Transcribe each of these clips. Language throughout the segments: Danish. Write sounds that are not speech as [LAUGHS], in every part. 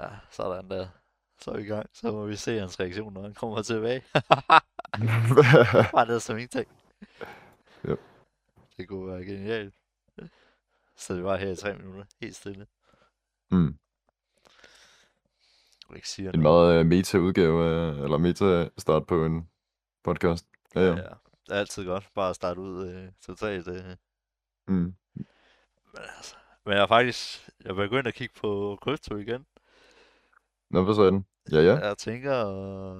Ja, sådan der. Så er vi i gang. Så må vi se hans reaktion, når han kommer tilbage. [LAUGHS] Bare ned som ingenting. Ja. Det kunne være genialt. Så det var her i tre minutter. Helt stille. mm. Du ikke siger En meget uh, meta-udgave, af- eller meta-start på en podcast. Ja, ja. Ja, det er altid godt. Bare at starte ud øh, totalt. Øh. Mm. Men, altså, men jeg er faktisk... Jeg er begyndt at kigge på krypto igen. Nå, hvad så er den? Ja, ja. Jeg tænker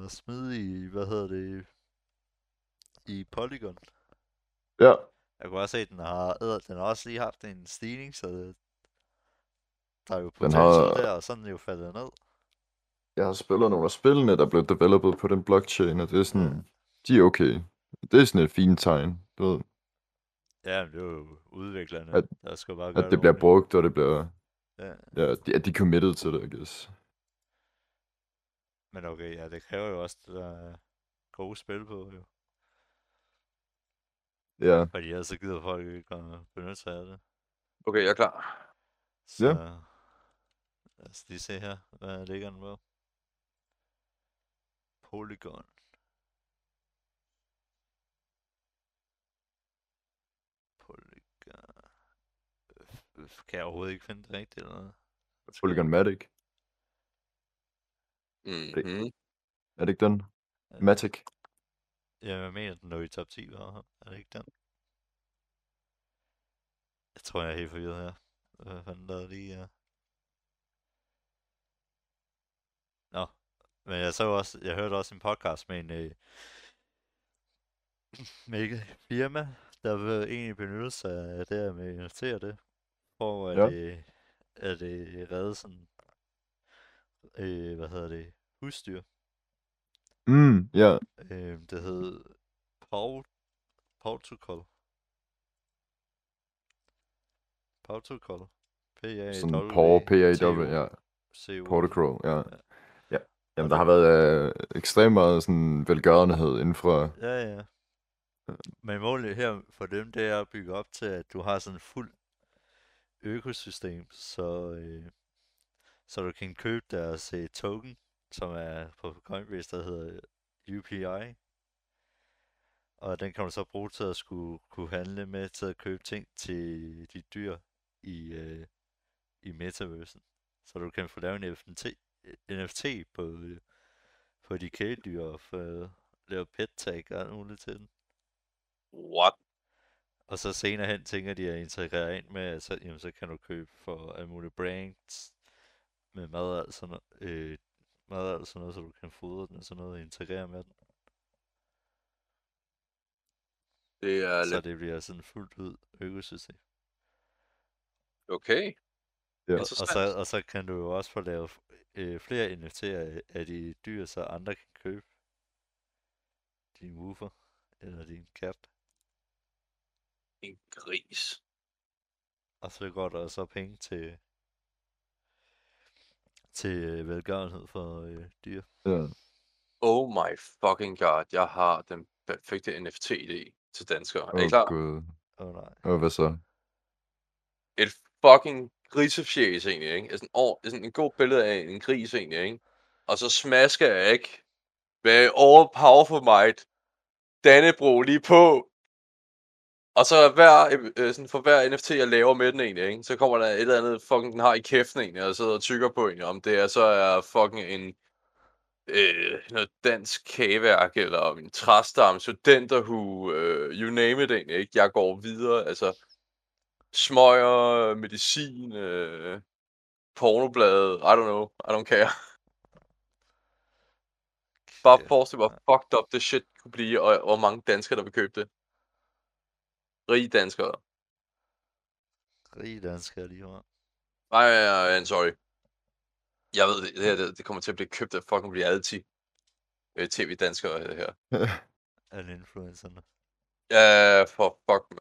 at smide i, hvad hedder det, i Polygon. Ja. Jeg kunne også se, at den har, den har også lige haft en stigning, så det, der er jo Den potentiale har- der, og sådan er jo faldet ned. Jeg har spillet nogle af spillene, der blev developed på den blockchain, og det er sådan, de er okay. Det er sådan et fint tegn, du ved, Ja, men det er jo udviklerne, At- der skal bare gøre at det bliver ordentligt. brugt, og det bliver, Ja. ja, de, at de er committed til det, I guess. Men okay, ja, det kræver jo også, at der er gode spil på, jo. Ja, Fordi ellers så gider folk ikke at benytte sig af det. Okay, jeg er klar. Så Ja. lad os lige se her, hvad ligger den på. Polygon. Polygon. Øh, Kan jeg overhovedet ikke finde det rigtigt, eller noget? Polygonmatic. Mm-hmm. Er det ikke den? Matic. Ja, jeg mener, den lå i top 10, var er det ikke den? Jeg tror, jeg er helt forvirret her. Hvad fanden der lige er? Nå, men jeg så også, jeg hørte også en podcast med en, øh, [CLEARS THROAT] med et firma, der vil egentlig benytte sig af det her med NFT og det, for at, Ja. øh, at øh, redde sådan, øh, hvad hedder det, husdyr. Mm, ja. Øh, det hed Paul, Protocol. Protocol. P-A-W. Sådan Paw, P-A-W, ja. C-O. Protocol, ja. Ja. Ja. Jamen, der har været øh, ekstremt meget sådan velgørenhed inden for... Ja, ja. Men målet her for dem, det er at bygge op til, at du har sådan en fuld økosystem, så, øh, så du kan købe deres øh, token, som er på Coinbase, der hedder UPI. Og den kan du så bruge til at skulle kunne handle med til at købe ting til de dyr i, øh, i metaversen. Så du kan få lavet en NFT, NFT på, øh, på de kæledyr og få lave pet tag og alt muligt til den. What? Og så senere hen tænker de at integrere ind med, at så, jamen, så kan du købe for alle mulige brands med mad og alt sådan noget, øh, mad og alt sådan noget, så du kan fodre den og sådan noget og integrere med den. Det er Så lidt det bliver sådan fuldt ud økosystem. okay. Ja. Og så, og så kan du jo også få lavet øh, flere NFT'er af, de dyr, så andre kan købe din woofer eller din kat. En gris. Og så går der så penge til til øh, velgørenhed for øh, dyr. Ja. Oh my fucking god, jeg har den perfekte NFT-idé til danskere. Er Åh, I klar? Åh oh, nej. Og hvad så? Et fucking grisefjæs egentlig, ikke? Sådan, oh, sådan en god billede af en gris egentlig, ikke? Og så smasker jeg ikke med overpowerful might Dannebro lige på. Og så hver, øh, sådan for hver NFT, jeg laver med den egentlig, ikke? så kommer der et eller andet fucking, den har i kæften egentlig, og sidder og tykker på egentlig, om det er så er fucking en øh, noget dansk kageværk, eller en træstam, studenterhue, øh, you name it egentlig, ikke? Jeg går videre, altså smøger, medicin, øh, pornoblade, I don't know, I don't care. Bare forestil dig, hvor fucked up det shit kunne blive, og hvor mange danskere, der vil købe det. Rige danskere. Rige danskere lige her. Nej, nej, nej, sorry. Jeg ved, det, det her det, det kommer til at blive købt af fucking reality. Øh, TV-danskere, det her. [LAUGHS] Alle influencerne. Ja, for fuck, man.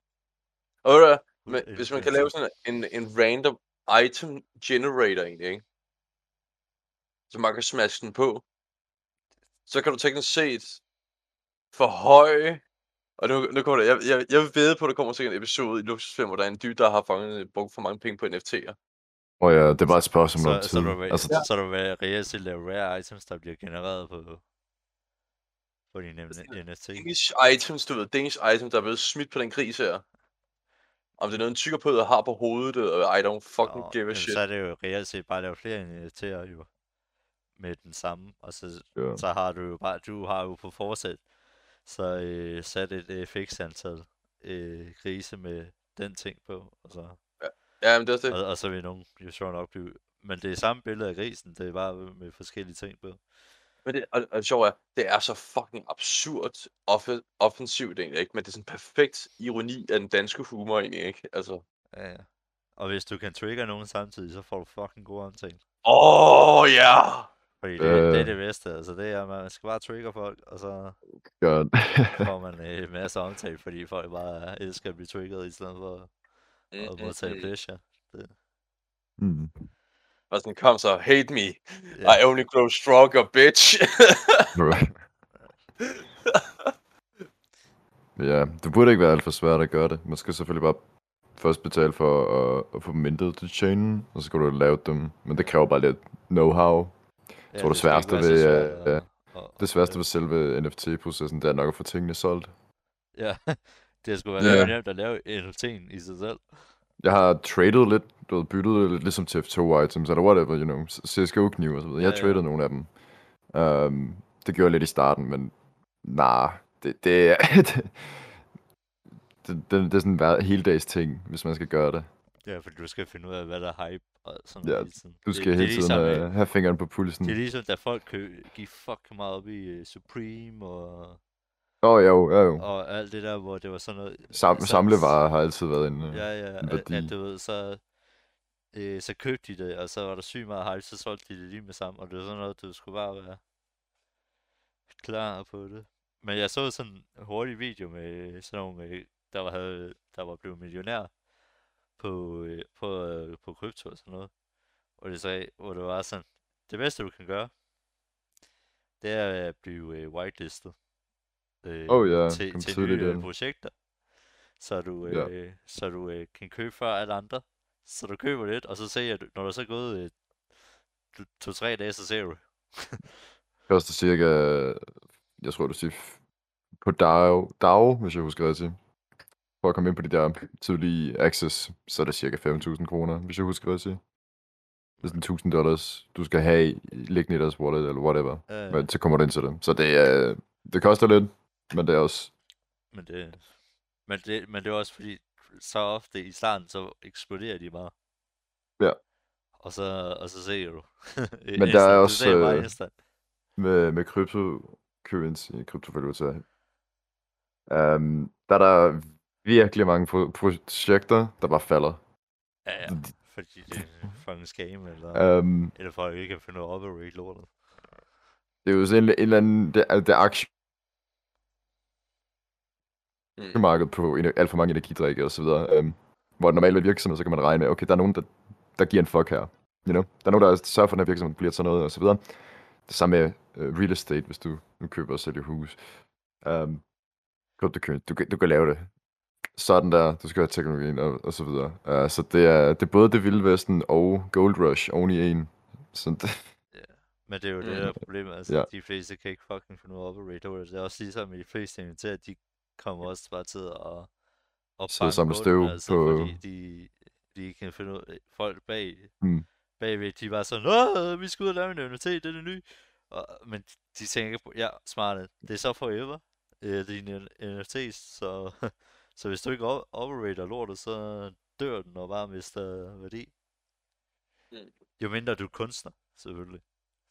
Og ved du men, hvis man kan lave sådan en, en random item generator egentlig, ikke? Så man kan smaske den på. Så kan du teknisk set forhøje og nu, nu kommer der, jeg, jeg, jeg ved på, at der kommer sikkert en episode i Luxusfilm, hvor der er en dyr, der har fanget, brugt for mange penge på NFT'er. Og ja, det var et spørgsmål om Så, tid. så, du, Altså, ja. så du vil reelt set lave rare items, der bliver genereret på, på din NFT. Danish items, du ved, Danish items, der er blevet smidt på den gris her. Om det er noget, en tykker har på hovedet, og I don't fucking Nå, give a shit. Så er det jo reelt set bare at lave flere NFT'er jo med den samme, og så, Ja. så har du jo bare, du har jo på forsæt, så øh, sat et øh, fix antal øh, grise med den ting på, og så, Ja, men det er det. og, og så vil nogen jo sjovt nok blive, men det er samme billede af grisen, det er bare med forskellige ting på. Men det, og, og det sjove er, det er så fucking absurd off- offensivt egentlig, ikke? Men det er sådan perfekt ironi af den danske humor egentlig, ikke? Altså, Ja, ja. Og hvis du kan trigger nogen samtidig, så får du fucking gode omtale. åh oh, ja! Yeah! Fordi det, det er Øh. det bedste, altså det er, at man skal bare trigger folk, og så godt. får [LAUGHS] man øh, en masse omtale, fordi folk bare elsker at blive triggeret, i stedet for at modtage pleasure. mm. Og sådan kom så, hate me, Ja. I only grow stronger, bitch. [LAUGHS] Ja, det burde ikke være alt for svært at gøre det. Man skal selvfølgelig bare først betale for at, at få dem mintet til chainen, og så skal du lave dem. Men det kræver bare lidt know-how. Ja, tror, det ikke sværeste ved, svært øh, Det sværeste ved selve NFT-processen, det er nok at få tingene solgt. Ja, [LAUGHS] det skulle være Ja. yeah. nemt at lave NFT'en i sig selv. Jeg har traded lidt, du ved, byttet lidt ligesom TF2-items, eller whatever, you know, CSGO-kniv og så videre. Jeg har Ja, traded nogle af dem. Um, det gjorde jeg lidt i starten, men nej, det, det, er- [LAUGHS] det, det, det, det er sådan en hver- heldags ting, hvis man skal gøre det. Ja, fordi du skal finde ud af, hvad der er hype og sådan Ja, hele tiden. Du skal det, hele tiden ligesom, have, have fingeren på pulsen. Det er ligesom, da folk kø- gik fucking meget op i uh, Supreme og, Åh, oh, jo, ja, jo. og alt det der, hvor det var sådan noget... Sam, så- samlevarer har altid været en... øh, Ja, ja, en værdi. at du ved, så, øh, så købte de det, og så var der sygt meget hype, så solgte de det lige med sammen, og det var sådan noget, du skulle bare være klar på det. Men jeg så sådan en hurtig video med sådan nogle, der var, havde, der var blevet millionær på, øh, på, øh, på krypto og sådan noget. Og det sagde, hvor det var sådan, det bedste du kan gøre, det er at blive øh, whitelistet. Øh, Åh ja, til, til nye øh, projekter. Så du, øh, så du øh, kan købe før alle andre. Så du køber lidt, og så ser du, når der så er gået øh, to- to-tre dage, så ser du. [LAUGHS] koster cirka, jeg tror du siger, på DAO, DAO, hvis jeg husker rigtigt. For at komme ind på de der tidlige access, så er det cirka 5.000 kroner, hvis jeg husker rigtigt. Det er sådan 1000 dollars, du skal have liggende i deres wallet, eller whatever. Øh, Men så kommer du ind til det. Så det, er, det koster lidt, men det er også... men, det, men, det, men det er også fordi, så ofte i starten, så eksploderer de bare. Ja. Og så, og så ser du. [LAUGHS] Men der er også, øh, med, med cryptocurrency, kryptovaluta. Um, der er der virkelig mange pro- projekter, der bare falder. Ja, ja. Fordi det er en fucking scam, eller, Um, eller folk ikke kan finde ud af at operate lortet. det er jo sådan en, en eller anden, det, er- det er Mm. aktiemarked på en, alt for mange energidrikke og så videre. Um, hvor normalt ved virksomhed, så kan man regne med, okay, der er nogen, der, der giver en fuck her. You know? Der er nogen, der sørger for, at den her virksomhed bliver til noget og så videre. Det samme med uh, real estate, hvis du nu køber og sælger hus. Um, cryptocurrency, du, kan- du kan lave det. Sådan der, du skal have teknologien og, og så videre. Uh, så det er, det er både det vilde vesten og gold rush oven i en. Så det, Men det er jo det, der er problemet. Altså, Ja. ja. de fleste kan ikke fucking finde ud af at operate. Det er også ligesom med de fleste inviterer, de kommer også bare til at, at Sidde støv altså, på- Fordi de, de kan finde ud af, folk bag, Mm. bagved, de var sådan, Åh, vi skal ud og lave en NFT, det er det nye. Og, men de tænker på, ja, smarte, det er så forever, øh, dine NFT's, så, så hvis du ikke op- operater lortet, så dør den og bare mister værdi. Mm. Jo mindre du er kunstner, selvfølgelig.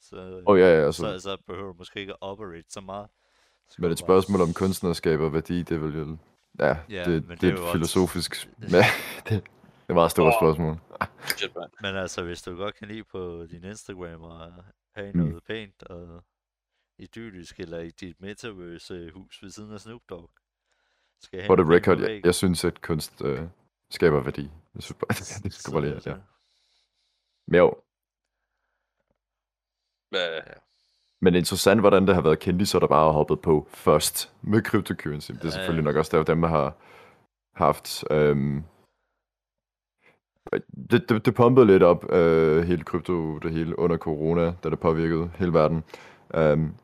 Så, Åh oh, ja, ja, altså, så, så behøver du måske ikke at operate så meget. Så men et du bare spørgsmål om s- kunstnerskab og værdi, det er vel jo... Ja, Ja, det, det, det er et også- filosofisk... Ja, [LAUGHS] det, det er et meget stort Åh. spørgsmål. Men altså, hvis du godt kan lide på din Instagram og have Mm. noget pænt og idyllisk, eller i dit metaverse hus ved siden af Snoop Dogg, skal For the record, jeg, jeg synes, at kunst øh, skaber værdi. Jeg synes bare, [LAUGHS] det skal bare lige, så- ja. Men jo, men interessant, hvordan det har været kendiser, der bare har hoppet på først med cryptocurrency. Det er selvfølgelig nok også der, dem, der har haft øhm, det, det, det pumpede lidt op, øh, hele krypto, det hele under corona, da det påvirkede hele verden. Um,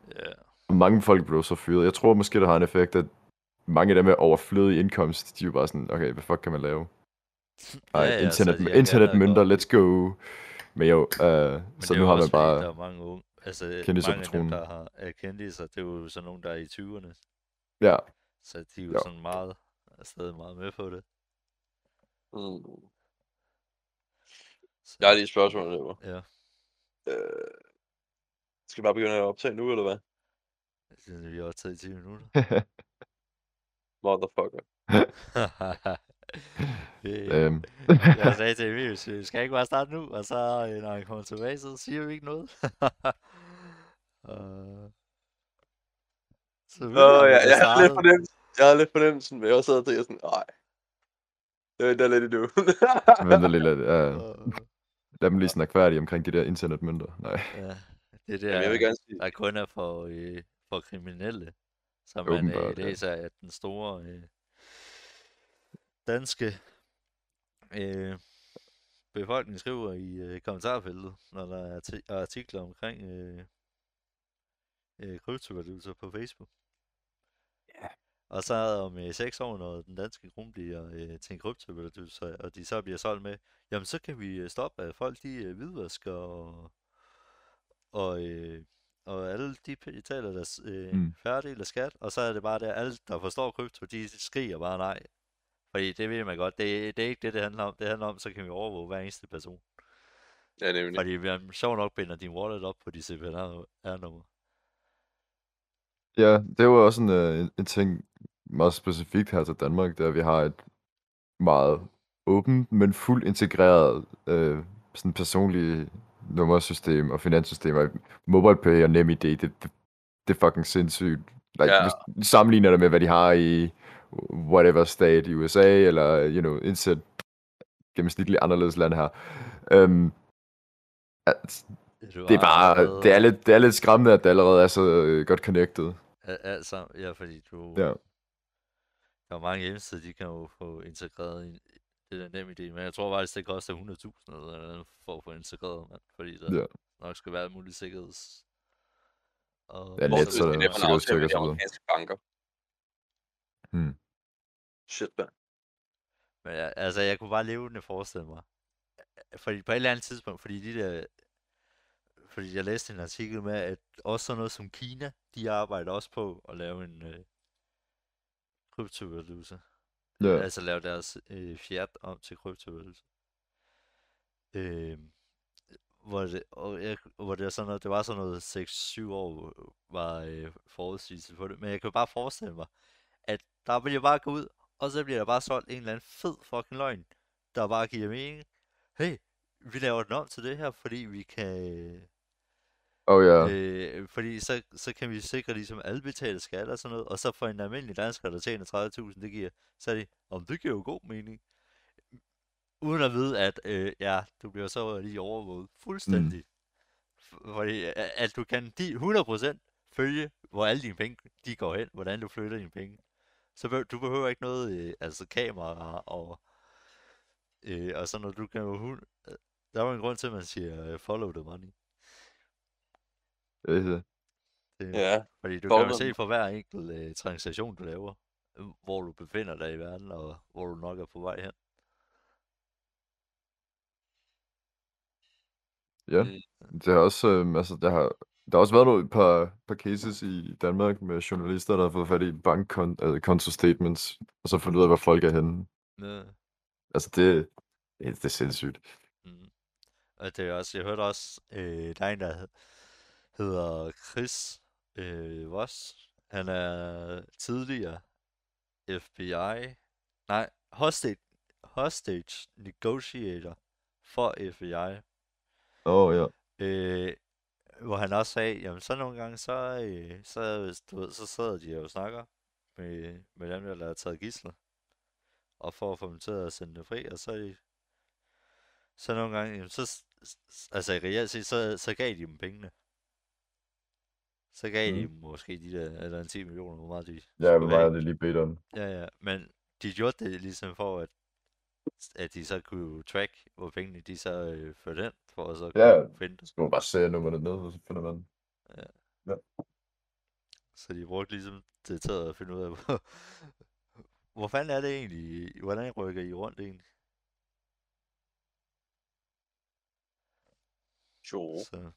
Ja. mange folk blev så fyret. Jeg tror måske, det har en effekt, at mange af dem med overflødig indkomst, de er jo bare sådan, okay, hvad fuck kan man lave? Ej, Ja, ja, så internet, de er internetmønter, let's go. Men jo, uh, Men så nu har man bare... Der er mange unge, altså mange af dem, der har, er kendiser, det er jo sådan nogle, der er i 20'erne. Ja, Så de er jo Jo. sådan meget, er stadig meget med på det. Mm. Så, Jeg har lige et spørgsmål, Lever. Ja, Øh, skal vi bare begynde at optage nu, eller hvad? jeg synes, vi har optaget i 10 minutter. [LAUGHS] Motherfucker. [LAUGHS] Øhm, jeg sagde til Emil, "Så vi skal ikke bare starte nu, og så øh, når han kommer tilbage, så siger vi ikke noget. [LAUGHS] uh, så Åh, oh, ja, jeg har lidt fornemmelsen. Jeg har lidt fornemmelsen, men jeg også sad og sådan, nej. Jeg venter lidt endnu. [LAUGHS] venter lige lidt. Ja, lad dem lige snakke færdige omkring de der internetmønter. Nej. ja, det der, Jamen, jeg vil gerne sige, der kun er for, øh, for kriminelle, som man øh, Åbenbart, ja. læser af den store øh, danske øh, befolkning skriver i øh, kommentarfeltet, når der er arti- artikler omkring øh, øh, kryptovaluta på Facebook. Ja. Og så om øh, 6 år, når den danske krone bliver øh, til en kryptovaluta, og de så bliver solgt med, jamen så kan vi øh, stoppe, at folk de øh, hvidvasker og, og, øh, og alle de betaler deres øh, Mm. færdige af skat, og så er det bare der, alle der forstår krypto, de skriger bare nej. Fordi det ved man godt, det, det er ikke det, det handler om. Det handler om, så kan vi overvåge hver eneste person. ja, nemlig. Fordi er sjovt nok binder din wallet op på de CPR-nummer. Ja, det er jo også en, øh, en, en ting meget specifikt her til Danmark, er, at vi har et meget åbent, men fuldt integreret øh, sådan personligt nummersystem og finanssystem, og MobilePay og NemID, det, det, det er fucking sindssygt. Like, Ja. Hvis sammenligner det med, hvad de har i whatever state i USA, eller, you know, indsæt gennemsnitligt anderledes land her. Um, at, Du det er bare, allerede- det er lidt, det er lidt skræmmende, at det allerede er så øh, godt connected. Al- alt sammen, ja, fordi du... Ja. Der er mange hjemmesider, de kan jo få integreret i det der nem idé, men jeg tror faktisk, det koster 100.000 eller noget for at få integreret, mand, fordi der Ja. nok skal være mulig sikkerheds... Og Ja, net, det- så er det er sikkerhedsstykker og så videre. banker. Hmm. Shit, man. Men jeg, altså, jeg kunne bare levende forestille mig, fordi på et eller andet tidspunkt, fordi de der, fordi jeg læste en artikel med, at også sådan noget som Kina, de arbejder også på at lave en øh, kryptovaluta. Ja. Altså lave deres øh, fiat om til kryptovaluta. Øh, hvor det, og jeg, hvor det, var sådan noget, det var sådan noget 6-7 år var øh, forudsigelse på det. Men jeg kan jo bare forestille mig, at der vil jeg bare gå ud, og så bliver der bare solgt en eller anden fed fucking løgn, der bare giver mening. Hey, vi laver den om til det her, fordi vi kan... Oh ja. Øh, fordi så, så kan vi sikre, ligesom alle betaler skat og sådan noget, og så for en almindelig dansker, der tjener 30.000, det giver, så er det, om det giver jo god mening. Uden at vide, at øh, ja, du bliver så lige overvåget fuldstændig. Mm. Fordi at, at du kan de 100% følge, hvor alle dine penge de går hen, hvordan du flytter dine penge. Så behøver, du behøver ikke noget, øh, altså kamera og, øh, og sådan noget. Du kan jo, hun- øh, der er jo en grund til, at man siger øh, follow the money. Er det. Ja, Fordi du Follow kan jo se på hver enkelt øh, transaktion, du laver, øh, hvor du befinder dig i verden, og hvor du nok er på vej hen. Ja. Mm. Det har også, øh, altså, der har, der har også været et par, par cases i Danmark med journalister, der har fået fat i bankkonto statements, og så fundet ud af, hvor folk er henne. Ja. Altså, det, det, det er sindssygt. Mm. Og det er også, jeg hørte også, øh, der er en, der hedder Chris øh, Voss. Han er tidligere FBI, nej, hostage, hostage negotiator for FBI. Åh, oh, ja. Øh, hvor han også sagde, jamen så nogle gange, så, øh, så, du ved, så sidder de og snakker med, med dem, der er taget gisler. Og for at få dem til at sende det fri, og så, så nogle gange, jamen, så, altså reelt set, så, så gav de dem pengene. Så gav mm. de måske de der, eller en 10 millioner, hvor meget de Ja, skulle have. det lige bedt om. Ja, ja, men de gjorde det ligesom for, at at de så kunne track, hvor pengene de så øh, førte hen, for at så Ja, kunne finde det. så man bare se nummeret ned, og så finder man. Så de brugte ligesom det til at finde ud af, [LAUGHS] hvor, hvor fanden er det egentlig, hvordan rykker I rundt egentlig? Jo. Så,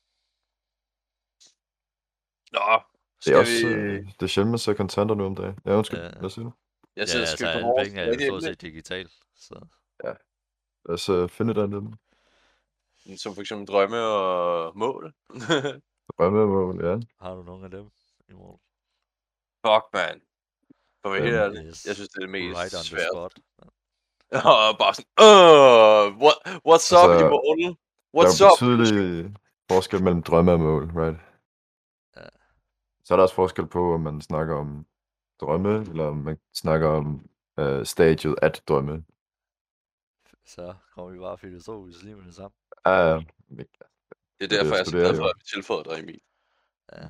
Nå, Det skal er også, vi... øh, det er sjældent, man ser kontanter nu om dagen. Ja, undskyld, Ja. hvad siger du? Jeg ja, sidder altså alle pengene er jo stort set digitalt, så Lad os øh, finde et andet. Som for eksempel drømme og mål. [LAUGHS] Drømmemål, ja. har du nogle af dem i morgen? Fuck, man. For være helt jeg synes, det er det mest right on the svært. spot. [LAUGHS] Og bare sådan, uh, what, what's up, Altså, i mål? Der What's er jo up? betydelig forskel mellem drømme og mål, right? Så er der også forskel på, om man snakker om drømme, eller om man snakker om øh, stadiet at drømme. Så kommer vi bare filosofisk lige med det samme. Ja, ja. Det er det, derfor, jeg jeg er så glad for, at vi tilføjer dig, Emil. Ja.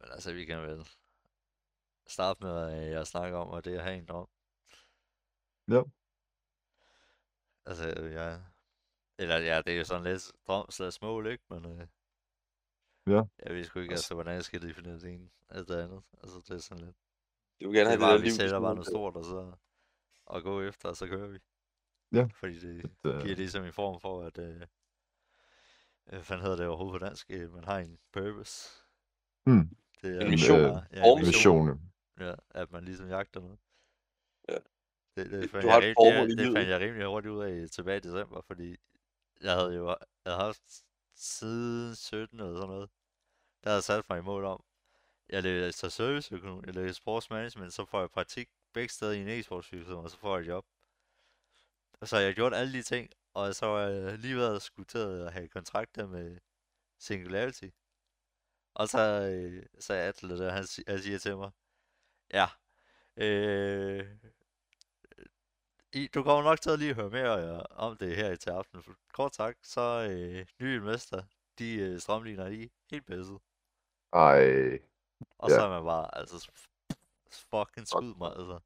Men altså, vi kan vel starte med, at jeg snakker om, og det er at have en drøm. Ja. Altså, ja. Eller ja, det er jo sådan lidt drøm slags mål, ikke? Men øh, Ja. jeg ved sgu ikke, Altså- hvordan jeg skal definere det ene eller det andet. Altså, det er sådan lidt. Du vil gerne Det have er det, bare, der at vi liv. sætter bare noget stort, og så og gå efter, og så kører vi. Ja. Fordi det Det, giver ligesom en form for, at... Øh, hvad fanden hedder det overhovedet på dansk? Øh, Man har en purpose. hmm, Det En mission. Ja, en mission. Ja, at man ligesom jagter noget. Ja. Det, det, Du fandt har jeg, det, det fandt jeg rimelig hurtigt ud af tilbage i december, fordi jeg havde jo jeg havde haft siden 17 eller sådan noget, der havde jeg sat mig i mål om, jeg læser serviceøkonom, jeg læser sports management, så får jeg praktik begge steder i en e-sportsvirksomhed, og så får jeg et job. Og så har jeg gjort alle de ting, og så har jeg lige været skudt at have kontrakter med Singularity. Og så øh, sagde Atle der, han, han siger til mig, ja, øh, i, du kommer nok til at lige høre mere øh, om det her til aften. Kort sagt, så øh, nye investor, de øh, strømligner lige helt bedset. Ej, Og Ja. så er man bare, altså, fucking skud mig, altså.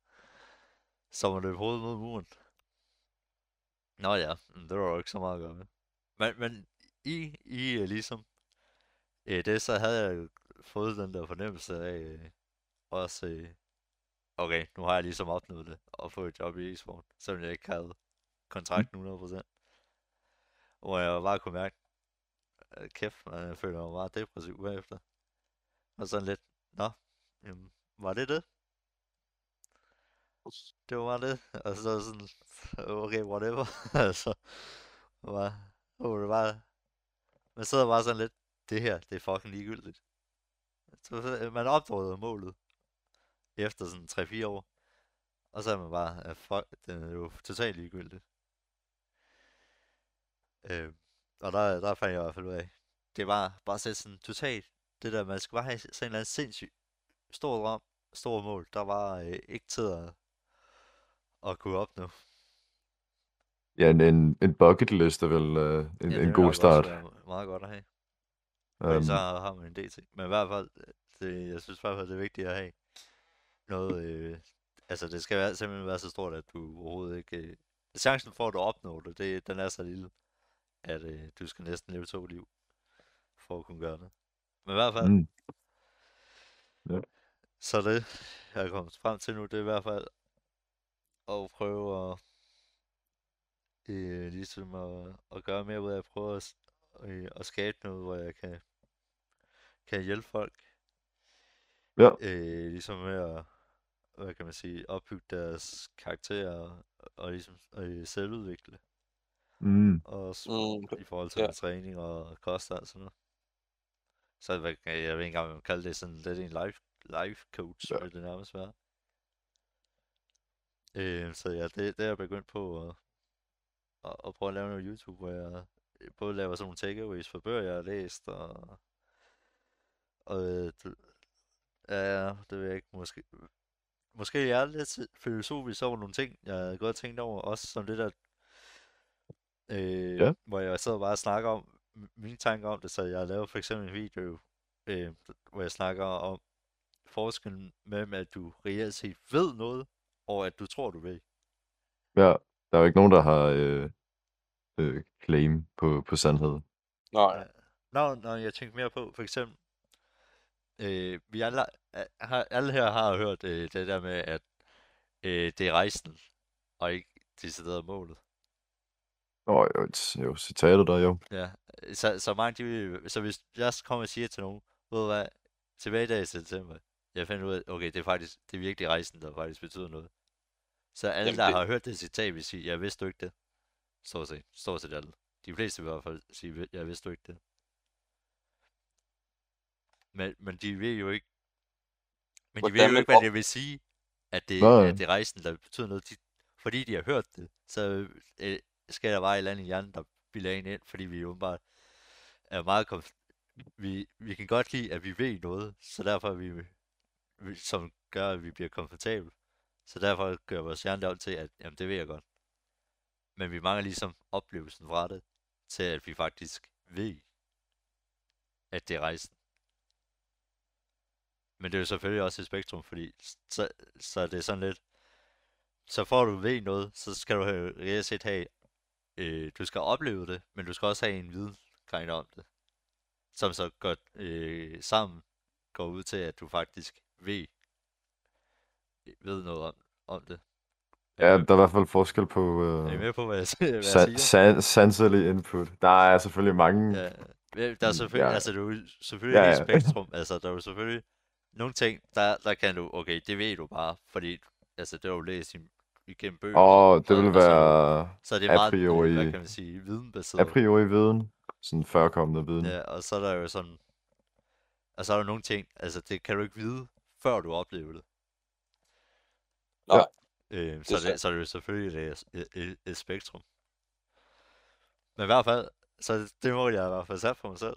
Så man løb hovedet mod muren. Nå ja, det var jo ikke så meget at gøre med. Men, men i, i øh, ligesom, øh, det så havde jeg fået den der fornemmelse af, øh, også, øh, okay, nu har jeg ligesom opnået det, og fået et job i e-sport, selvom jeg ikke havde kontrakten 100%. Hvor jeg bare kunne mærke, øh, kæft, man, jeg føler mig meget depressiv bagefter. Og sådan lidt, nå, jamen, var det det? Det var bare det. Og så sådan, okay, whatever. [LAUGHS] altså, var, var det bare, man sidder bare sådan lidt, det her, det er fucking ligegyldigt. Så, man opdagede målet efter sådan 3-4 år. Og så er man bare, at fuck, den er jo totalt ligegyldigt. Øh, og der, der fandt jeg i hvert fald ud af, det er bare, sætte sådan totalt, det der, man skal bare have sådan en eller anden sindssyg stor drøm, stor mål, der var øh, ikke tid at, at kunne opnå. ja, en, en, en bucket list er vel øh, en, Ja, en det god start. være meget godt at have. Um, så har har man en DT. Men i hvert fald, det, jeg synes i hvert fald, det er vigtigt at have noget, øh, altså det skal være, simpelthen være så stort, at du overhovedet ikke, øh, chancen for at du opnår det, det, den er så lille, at øh, du skal næsten leve to liv, for at kunne gøre det. Men i hvert fald, mm, Så det, jeg er kommet frem til nu, det er i hvert fald at prøve at, øh, ligesom at, at gøre mere ud af at prøve at, øh, at skabe noget, hvor jeg kan, kan hjælpe folk. Ja. Øh, ligesom med at, hvad kan man sige, opbygge deres karakterer og, og ligesom øh, selvudvikle. mm, Og også Mm, i forhold til ja. træning og kost og sådan noget. Så hvad, kan- jeg ved ikke engang, om man kalde det sådan lidt en life, life coach, Ja. vil det nærmest være. Øh, så ja, det, det er jeg begyndt på at, at, at prøve at lave noget YouTube, hvor jeg øh, både laver sådan nogle takeaways for bøger, jeg har læst, og, og øh, du, ja, det ved jeg ikke, måske, måske jeg er lidt filosofisk over nogle ting, jeg har godt tænkt over, også som det der, øh, Ja. hvor jeg sidder bare og snakker om mine tanker om det, så jeg har lavet for eksempel en video, øh, hvor jeg snakker om forskellen mellem, at du reelt set ved noget, og at du tror, du ved. ja, Der er jo ikke nogen, der har øh, øh, claim på, på sandhed. Nej. Ja. Nå, når jeg tænker mere på, for eksempel, øh, vi alle, har, alle her har hørt øh, det der med, at øh, det er rejsen, og ikke decideret målet. Nå, jo, jo, citatet der jo. Ja, så, så mange de så hvis jeg kommer og siger til nogen, ved du hvad, tilbage i dag i september, jeg finder ud af, okay, det er faktisk, det er virkelig rejsen, der faktisk betyder noget. Så alle, Jamen, der det- har hørt det citat, vil sige, jeg vidste du ikke det. Stort set, stort set alle. De fleste vil i hvert fald sige, jeg vidste du ikke det. Men, men de ved jo ikke, men de ved jo ikke, hvad det vil sige, at det, Nej. at det er rejsen, der betyder noget. De, fordi de har hørt det, så øh, skal der bare et eller andet i hjernen, der bilder en ind, fordi vi jo bare er meget konf- vi, vi kan godt lide, at vi ved noget, så derfor er vi, vi som gør, at vi bliver komfortable. Så derfor gør vores hjerne det om til, at jamen, det ved jeg godt. Men vi mangler ligesom oplevelsen fra det, til at vi faktisk ved, at det er rejsen. Men det er jo selvfølgelig også et spektrum, fordi så, så det er sådan lidt, så får du ved noget, så skal du have, reelt set have, øh, du skal opleve det, men du skal også have en viden kind om det. Som så godt øh, sammen går ud til, at du faktisk ved, ved noget om, om det. Ja, Er med- der er i hvert fald forskel på er I øh, med på, hvad jeg, hvad jeg san- siger? sanselig input. Der er selvfølgelig mange... Ja, der er selvfølgelig, Ja. altså det er jo selvfølgelig ja, ja. et spektrum, altså der er jo selvfølgelig nogle ting, der, der kan du, okay, det ved du bare, fordi, altså det har du læst i, igennem bøger, Åh, det vil så- være så er det a meget, øh, priori- hvad kan man sige, videnbaseret. a priori viden. Sådan førkommende viden. Ja, og så er der jo sådan, og så er der nogle ting, altså det kan du ikke vide, før du oplever det. Nej, Øh, er så, det, sandt. så er det jo selvfølgelig et, et, et, et spektrum. Men i hvert fald, så det mål, jeg i hvert fald sat for mig selv,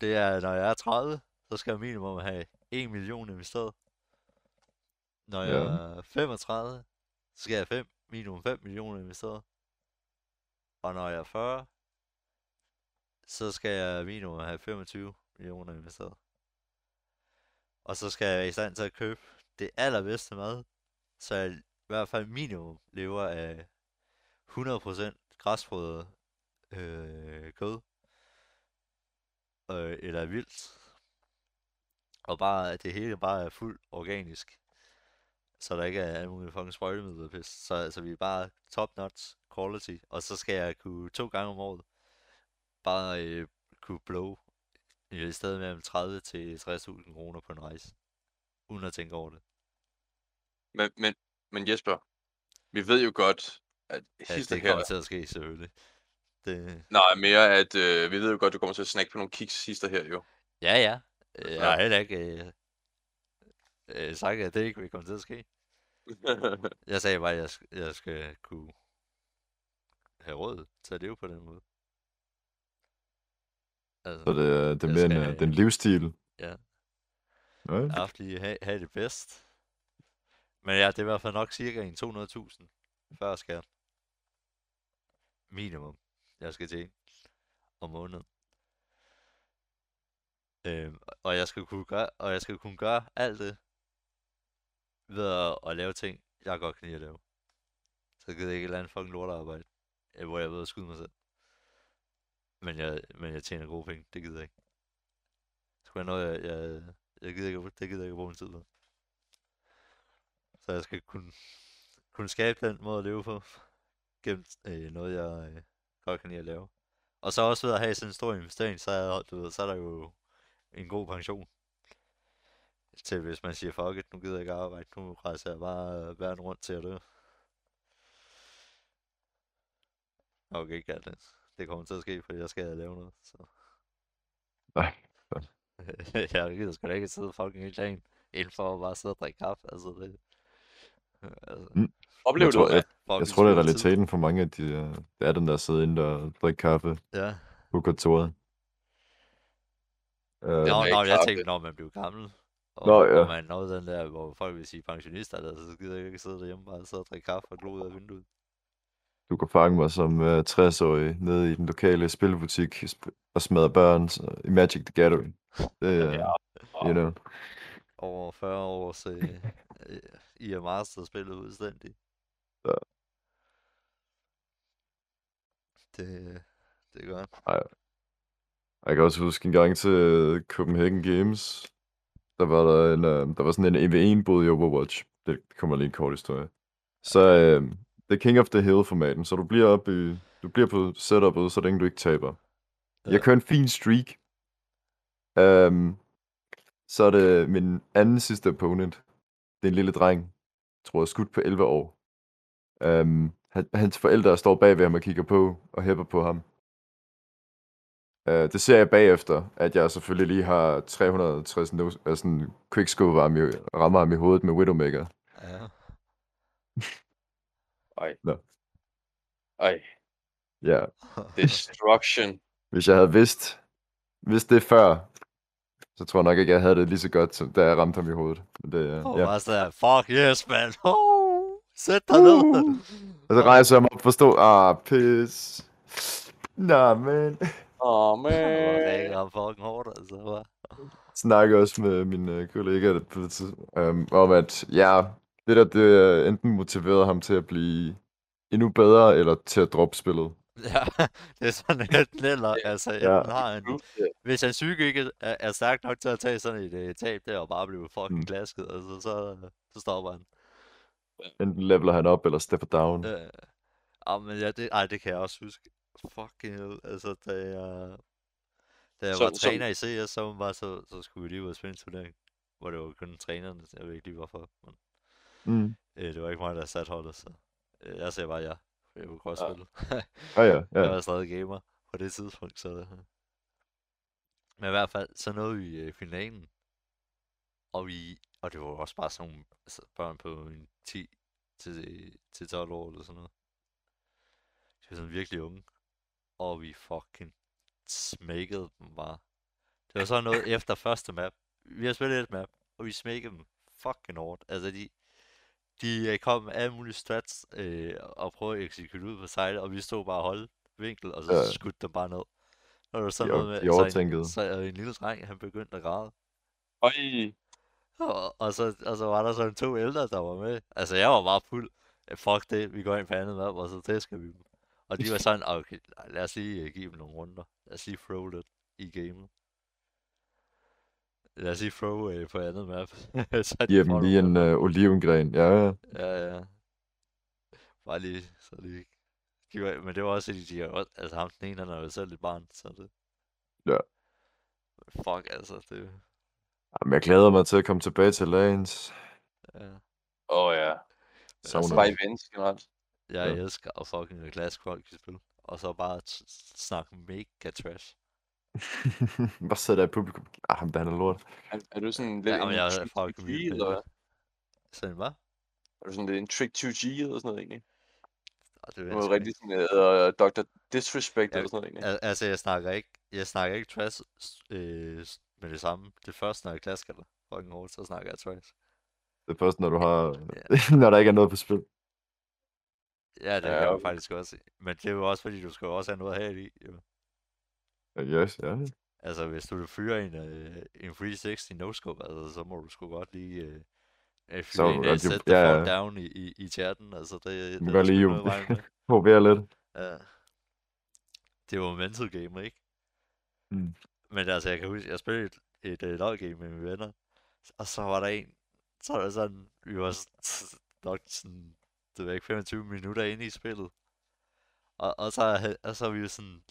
det er, når jeg er 30, så skal jeg minimum have 1 million investeret. Når jeg Ja. er 35, så skal jeg have 5, minimum 5 millioner investeret. Og når jeg er 40, så skal jeg minimum have 25 millioner investeret. Og så skal jeg være i stand til at købe det allerbedste mad, så jeg i hvert fald minimum lever af 100% græsfodret øh, kød, øh, eller vildt. Og bare, at det hele bare er fuldt organisk. Så der ikke er alle mulige fucking sprøjtemidler pis. Så altså, vi er bare top notch quality. Og så skal jeg kunne to gange om året bare øh, kunne blow i stedet mellem 30 til 60.000 kroner på en rejse. Uden at tænke over det. Men, men, men Jesper, vi ved jo godt, at Ja, det her... kommer til at ske selvfølgelig. Det, Nej, mere at øh, vi ved jo godt, du kommer til at snakke på nogle kiks hister her jo. ja, ja. Øh, Jeg Ja. har heller ikke øh, øh, sagt, at det ikke vil komme til at ske. [LAUGHS] Jeg sagde bare, at jeg, sk- jeg skal kunne have råd til at leve på den måde. Altså, Så det, er- det er mere en, skal øh, have- det er en livsstil. Ja. Ja. jeg har haft lige have, have det bedst. Men ja, det er i hvert fald nok cirka en 200.000 før skat. Minimum, jeg skal tjene om måneden. Øhm, og jeg skal kunne gøre, og jeg skal kunne gøre alt det ved at, at lave ting, jeg godt kan lide at lave. Så gider jeg ikke et eller andet fucking lortearbejde, øh, hvor jeg ved at skyde mig selv. Men jeg, men jeg tjener gode penge, det gider jeg ikke. Det skulle være noget, jeg, jeg, jeg gider ikke, det gider jeg ikke bruge min tid på. Så jeg skal kunne, kunne skabe den måde at leve på, gennem øh, noget, jeg øh, godt kan lide at lave. Og så også ved at have sådan en stor investering, så er, du ved, så er der jo en god pension. Til hvis man siger, fuck it, nu gider jeg ikke arbejde, nu rejser jeg bare øh, verden rundt til at dø. Okay, ikke alt det. Det kommer til at ske, fordi jeg skal lave noget, så... Nej. [LAUGHS] jeg gider sgu da ikke sidde fucking hele dagen inden for at bare sidde og drikke kaffe, altså det... Altså, Mm. Oplever Jeg du, tror, at jeg, fucking jeg tror, det er realiteten for mange af de, øh, det er den der sidde inde og drikke kaffe Ja. på kontoret. Øh, Nå, nå, jeg kaffe. tænkte, når man bliver gammel, og, Nå, ja. og man nåede den der, hvor folk vil sige pensionister, der, så gider jeg ikke sidde derhjemme bare sidde og drikke kaffe og glo ud af vinduet. Du kan fange mig som uh, 60-årig nede i den lokale spilbutik sp- og smadre børn i Magic the Gathering. Det er, Ja. you know. Over 40 års øh, øh, I er master spillet udstændigt. Ja. Det, det er godt. Jeg kan også huske en gang til øh, Copenhagen Games. Der var der en, øh, der var sådan en EV1-bod i Overwatch. Det kommer lige en kort historie. Så øh, det er King of the Hill-formaten, så du bliver op i, du bliver på setup'et, så længe du ikke taber. Ja. Jeg kører en fin streak. Um, så er det min anden sidste opponent. Det er en lille dreng. Tror jeg, skudt på 11 år. Um, han, hans forældre står bag ved ham og kigger på og hæpper på ham. Uh, det ser jeg bagefter, at jeg selvfølgelig lige har 360 no, altså sådan quickscope rammer ham i hovedet med Widowmaker. Ja. [LAUGHS] Ej. Nå. Ej. Ja, Destruction. [LAUGHS] hvis jeg havde vidst, vidst det før, så tror jeg nok ikke, jeg havde det lige så godt, som da jeg ramte ham i hovedet. Men det, uh, Og ja. fuck yes, man. [LAUGHS] Oh, sæt dig ned. Uh. Og så rejser jeg mig op og forstår, ah, pis. Nå, men. Åh, oh, Og rækker man. ham fucking hårdt, altså. Bare. Snakker også med min øh, kollega på det tidspunkt, um, om, at ja, det der, det øh, enten motiverede ham til at blive endnu bedre, eller til at droppe spillet. [LAUGHS] Ja, det er sådan enten eller. Altså, Ja. har han, hvis hans psyke ikke er, er stærk nok til at tage sådan et uh, tab der og bare blive fucking Mm. klasket, altså, så, så stopper han. Enten leveler han op, eller stepper down. Øh, ah, men ja, det, ej, det kan jeg også huske. Fucking hell, altså, da jeg, da jeg Så- var træner i CS, så, var så, så skulle vi lige ud og spille en turnering, hvor det var kun trænerne, jeg ved ikke lige hvorfor, men Mm. øh, det var ikke mig, der satte holdet, så øh, jeg sagde bare ja, jeg kunne godt Ja. spille. Ah ja, [LAUGHS] Jeg ja. var stadig gamer på det tidspunkt, så... Men i hvert fald, så nåede vi øh, finalen. Og vi... Og det var også bare sådan nogle altså, børn på en 10 til, til 12 år eller sådan noget. De var sådan virkelig unge. Og vi fucking smækkede dem bare. Det var sådan noget [LAUGHS] efter første map. Vi har spillet et map, og vi smækkede dem fucking hårdt. Altså de... De øh, kom med alle mulige strats øh, og prøvede at eksekute ud på sejlet, og vi stod bare og holdt vinkel, og så Ja. skudte dem bare ned. Og det var sådan De noget med, de så en, så en lille dreng, han begyndte at græde. Øj. Og, og, så, og så var der sådan to ældre, der var med. Altså, jeg var bare fuld. "Eh, Fuck det, vi går ind på andet map, og så tæsker vi dem. Og de var sådan, okay, lad os lige uh, give dem nogle runder. Lad os lige throw lidt i gamet. Lad os lige throw uh, på andet map. [LAUGHS] så de får dem lige en øh, olivengren. Ja, ja. Ja, ja. Bare lige, så lige... De var, men det var også, de har også, altså ham den ene, han er jo selv et barn, så det... Ja. Fuck, altså, det... Jamen, jeg glæder mig til at komme tilbage til Lagens. Ja. Åh oh, ja. Savner altså, Bare events generelt. Jeg Ja. elsker at fucking i spil. Og så bare t- snakke mega trash. [LAUGHS] Bare sidder der i publikum. Ah, ham der han er lort. Er, er du sådan lidt Ja, en jeg er trick fucking 2G, vild med eller hvad? det. Sådan hvad? Er du sådan lidt en trick 2G eller sådan noget egentlig? Ah, det er jeg rigtig sådan uh, Dr. Disrespect Ja, eller sådan noget egentlig. Al- altså, jeg snakker ikke, jeg snakker ikke trash øh, s- med det samme. Det første, når jeg klasker dig fucking hårdt, så snakker jeg trash. Det er først, når du har... Ja. [LAUGHS] når der ikke er noget på spil. Ja, det Ja, kan jeg faktisk også. Men det er jo også, fordi du skal jo også have noget have i. Jo. Ja, Yes, ja. Altså, hvis du fyrer en, øh, en 360 no-scope, altså, så må du sgu godt lige øh, øh, fyre Så, en og sætte ja, ja. down i, i, i chatten. Altså, det, Du det er lige jo [LAUGHS] lidt. Ja. Det var mental game, ikke? Mm. Men altså, jeg kan huske, jeg spillede et, et, et LoL-game med mine venner, og så var der en, så var der sådan, vi var nok sådan, det var ikke 25 minutter inde i spillet. Og, og, så, og så er vi jo sådan,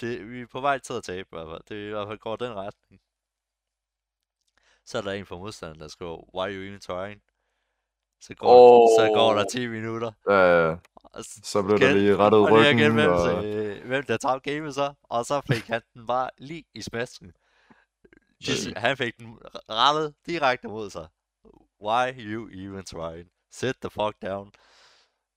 det, vi er på vej til at tabe i hvert fald. Det er i hvert fald går den retning. Så er der en fra modstanderen, der skriver, why are you even trying? Så går, oh. så går der Åh. 10 minutter. Ja, ja, ja. Og s- Så blev der lige rettet og ryggen, gætte, hvem, og- øh, hvem der tabte gamet så. Og så fik han den bare lige i smasken. De, han fik den rettet direkte mod sig. Why you even trying? Sit the fuck down.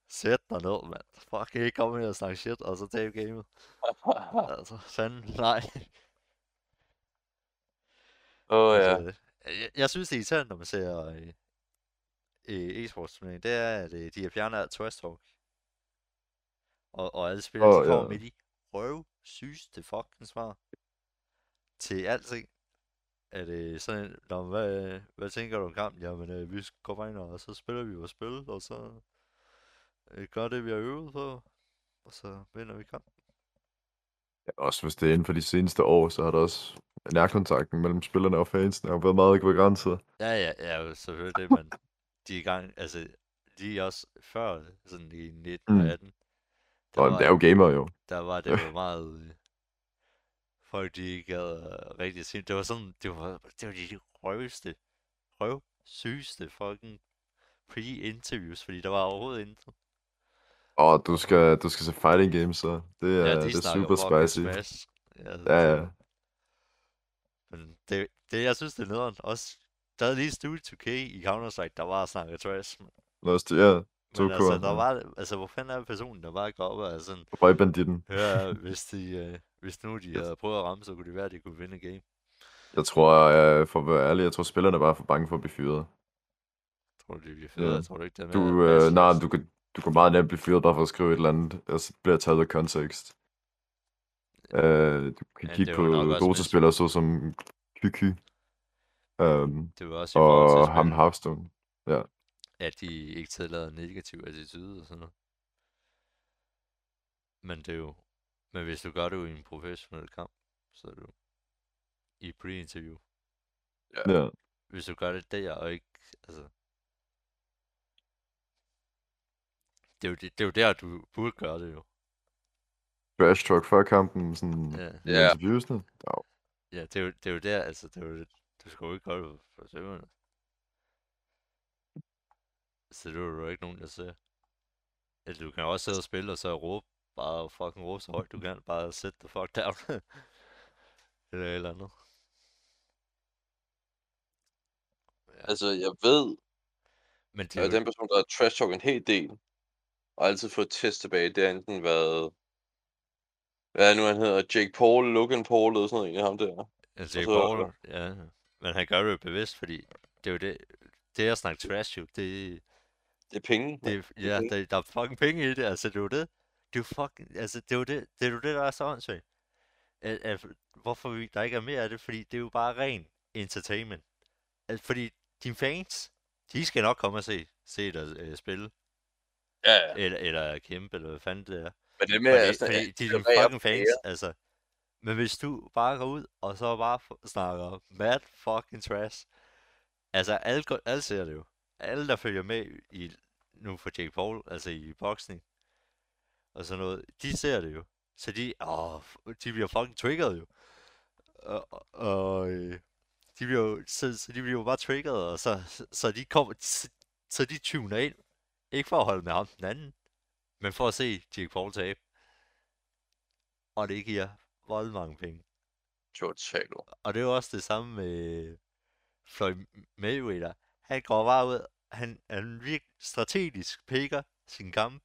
Sæt dig ned, mand. Fuck, ikke komme her og snakke shit, og så tabe gamet. [LAUGHS] Altså, fanden, nej. Åh oh, ja. Altså, jeg, jeg synes, det er irriterende, når man ser øh, øh, e-sports turnering, det er, at øh, de har fjernet alt trash talk. Og, og alle spillere, Åh, de kommer ja. med de røv sygeste fucking svar. Til alting. Er det sådan, Nå, men hvad, hvad tænker du om kampen? Jamen, øh, vi går bare ind, og så spiller vi vores spil, og så øh, gør det, vi har øvet på, og så vinder vi kampen. Også hvis det er inden for de seneste år, så har der også nærkontakten mellem spillerne og fansene har været meget begrænset. Ja, ja, ja, selvfølgelig det, men de er i gang, altså, de er også før, sådan i 19 Mm. og 18, der Og var, det er jo gamer jo. der var det jo meget, øh, folk de ikke gad øh, rigtig sige, det var sådan, det var, det var de røveste, røv, sygeste fucking pre-interviews, fordi der var overhovedet intet. Og du skal, du skal se fighting games, så det er, Ja, det de er snakker super spicy. Smash. Ja, Ja, ja. Men det, det, jeg synes, det er nederen. Også, der er lige Studio 2K i Counter-Strike, der var snakket trash. Nå, det- ja, men 2K. altså, der ja. var, altså, hvor fanden er personen, der bare går op og er sådan, Røgbanditten. hør, hvis, de, øh, hvis nu de [LAUGHS] havde prøvet at ramme, så kunne det være, at de kunne vinde game. Jeg tror, øh, for at være ærlig, jeg tror spillerne bare er for bange for at blive fyret. Tror du, det bliver fedt? Ja. Jeg tror du ikke, det er Du, mere øh, nej, du kan, du kan meget nemt blive fyret bare for at skrive et eller andet, og så bliver taget af kontekst. Øh, du kan Ja, kigge på er Dota-spillere såsom Kyky um, Det var også i forhold til og ham Hearthstone. at de ikke tillader negativ attitude og sådan noget. Men det er jo, men hvis du gør det jo i en professionel kamp, så er det jo i pre-interview. Ja. hvis du gør det der, og ikke, altså... Det er, jo, det, det er jo der, du burde gøre det jo. Trash talk før kampen, sådan Ja, i Ja. interviewsene. Ja, ja det, er jo, det er jo der, altså, det er jo, du skal jo ikke gøre det for søvnene. Så det er jo ikke nogen, der ser. Altså, du kan jo også sidde og spille, og så råbe, bare fucking råbe så højt du kan, bare sæt the fuck down. [LAUGHS] eller et eller andet. Altså, jeg ved, Men det er jo, den person, der har trash talk en hel del, og altid fået test tilbage, det har enten været, hvad er det nu han hedder, Jake Paul, Logan Paul, eller sådan noget, en af ham der. altså, Jake så- Paul, ja, men han gør det jo bevidst, fordi det er jo det, det at snakke trash jo, det, Det er penge. Det, er- ja, penge. der, der er fucking penge i det, altså det er jo det. Det er jo fucking, altså det er jo det, det er jo det, der er så åndssvagt. At, at, hvorfor vi, der ikke er mere af det, fordi det er jo bare ren entertainment. Altså, fordi dine fans, de skal nok komme og se, se dig øh, spille, Ja, ja. eller, eller kæmpe, eller hvad fanden det er. Men det er mere Fordi, sådan, fordi de er dine fucking fans, fair. altså. Men hvis du bare går ud, og så bare snakker mad fucking trash. Altså, alle, alle ser det jo. Alle, der følger med i, nu for Jake Paul, altså i boksning, og sådan noget, de ser det jo. Så de, åh, de bliver fucking triggered jo. Og, og, øh, de bliver jo, så, så de bliver jo bare triggered, og så, så, så de kommer, så, så de tuner ind. Ikke for at holde med ham den anden, men for at se Jake Paul tabe. Og det giver vold mange penge. Totalt. Og det er jo også det samme med Floyd Mayweather. Han går bare ud, han er virkelig strategisk picker sin kamp.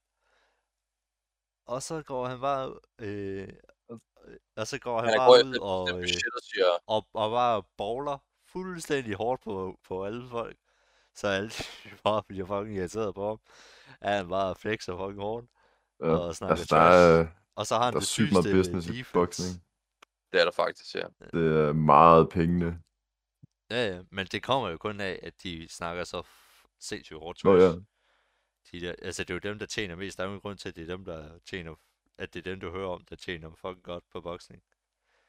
Og så går han bare, øh, øh, og så går han, Han bare går ud og, øh, og siger, og, og bare bowler fuldstændig hårdt på, på alle folk. Så alle bare [LAUGHS] bliver fucking irriteret på ham. At han bare flexer fucking hårdt. Ja. Og snakker Altså, der er, Og så har han der er det sygeste business i defense. boksning. det er der faktisk, ja. Det er meget pengene. Ja, ja, men det kommer jo kun af, at de snakker så sindssygt hårdt Nå ja. De der, altså, det er jo dem, der tjener mest. Der er jo ingen grund til, at det er dem, der tjener, at det er dem, du hører om, der tjener fucking godt på boksning.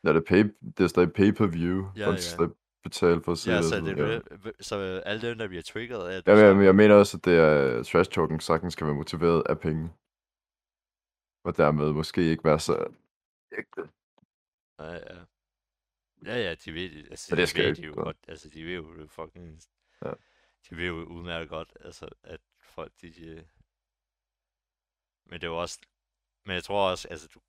Ja, det er, pay, det er stadig pay-per-view. Ja, ja. Betale for at se Ja, det. så, det, det, så alle dem, der bliver triggeret af, Ja, men jeg, mener også, at det er trash talking sagtens skal være motiveret af penge. Og dermed måske ikke være så ægte. Ja, ja. Ja, ja, de ved det. Altså, Men det de ved ikke de jo godt. Altså, de ved jo det fucking... Ja. De ved jo udmærket godt, altså, at folk, de... de men det er jo også... Men jeg tror også, altså, du...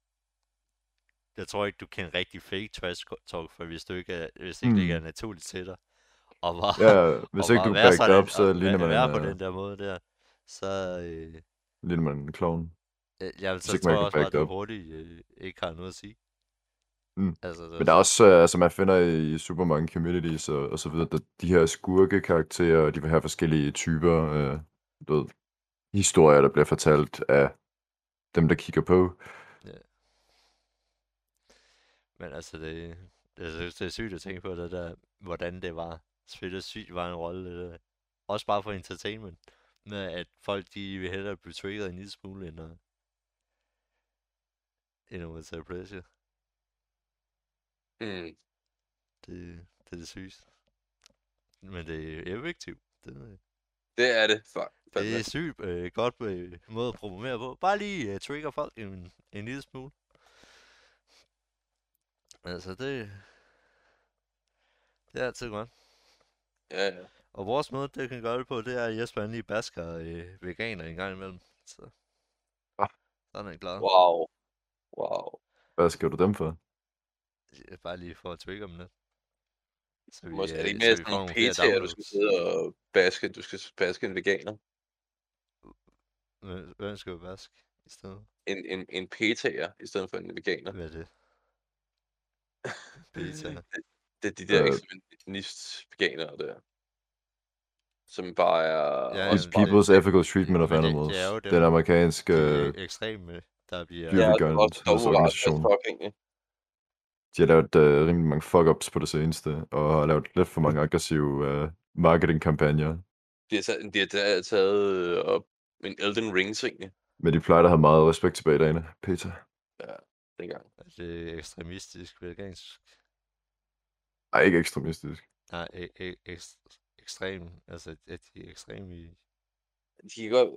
Jeg tror ikke, du kan rigtig fake trash talk, for hvis, du ikke er, hvis det ikke Mm. ligger naturligt til dig. Og bare, Ja, [LAUGHS] hvis og ikke du være backer sådan, op, så ligner man, være på øh, den der måde der. Så, øh, ligner man en clown. øh, jeg, så ikke tror også at du up. hurtigt øh, ikke har noget at sige. Mm. Altså, Men der er også, øh, altså man finder i super mange communities og, og så videre, der, de her skurke-karakterer, og de vil have forskellige typer, øh, du ved, historier, der bliver fortalt af dem, der kigger på. Men altså, det, jeg synes, det er sygt at tænke på det der, hvordan det var. Spillet sygt var en rolle, det der. Også bare for entertainment. Med at folk, de vil hellere blive triggeret en lille smule, end at, end at modtage pressure. Mm. Det, det er det sygeste. Men det er effektivt. Det, Det er det. Fuck. det er sygt øh, godt øh, måde at programmere på. Bare lige øh, trigger folk en, en lille smule. Altså det... Det er altid godt. Ja, ja. Og vores måde, det kan gøre det på, det er, at Jesper lige basker øh, veganer en gang imellem. Så, Ah. så er han glad. Wow. Wow. Hvad skal du dem for? Ja, Bare lige for at trigge dem lidt. Så Måske er det øh, ikke så mere vi sådan en PT, at du skal sidde og baske, du skal baske en veganer. Hvem- skal vi baske i stedet? En, en, en PT'er i stedet for en veganer. Hvad er det? Beta. Det er de der Øh. ekstremist veganere der. Som bare er... Ja, også It's bare- det- People's Ethical Treatment of men det- det Animals. er jo dem, Den amerikanske De øh, ekstreme, der bliver... Ja, det er Vegan- også dobbeltret organisation. as fuck, egentlig. De har lavet uh, rimelig mange fuck-ups på det seneste, og har lavet lidt for mange aggressive uh, marketingkampagner. De har taget, de har taget- taget øh, op en Elden Ring ting Men de plejer at have meget respekt tilbage derinde, Peter. Dengang. Er det ekstremistisk vegansk? Ej, ikke ekstremistisk. Nej, e- e- ekst- ekstrem. Altså, at de er ekstreme i... De kan godt...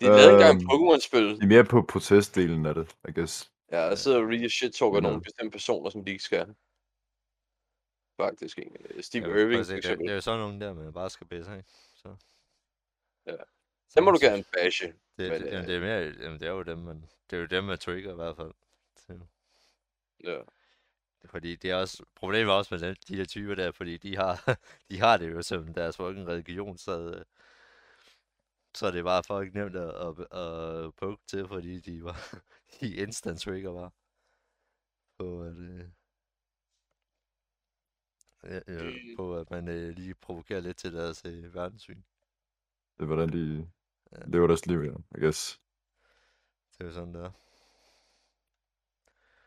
De har lavet engang Øhm, et Pokémon-spil. De er mere på protestdelen af det, I guess. Ja, der sidder og really shit-talker Ja. nogle bestemte personer, som de ikke skal. Faktisk egentlig. Steve Ja, Irving, for det, eksempel. det er jo sådan nogle der, man bare skal bæse af. Så. Ja. Så må du gerne bashe. Det, men, det, jamen, øh, det, er mere, jamen, det er jo dem, man, det er jo dem, man trigger i hvert fald. Så, Ja. fordi det er også, problemet er også med den, de der typer der, fordi de har, [LAUGHS] de har det jo som deres fucking religion, så, øh, så er det bare fucking nemt at, at, at poke til, fordi de var, [LAUGHS] de instant trigger bare. På at, øh, Mm. på at man øh, lige provokerer lidt til deres øh, verdenssyn. Det er, hvordan de. Lever deres liv, ja, I guess. Det er jo sådan, der.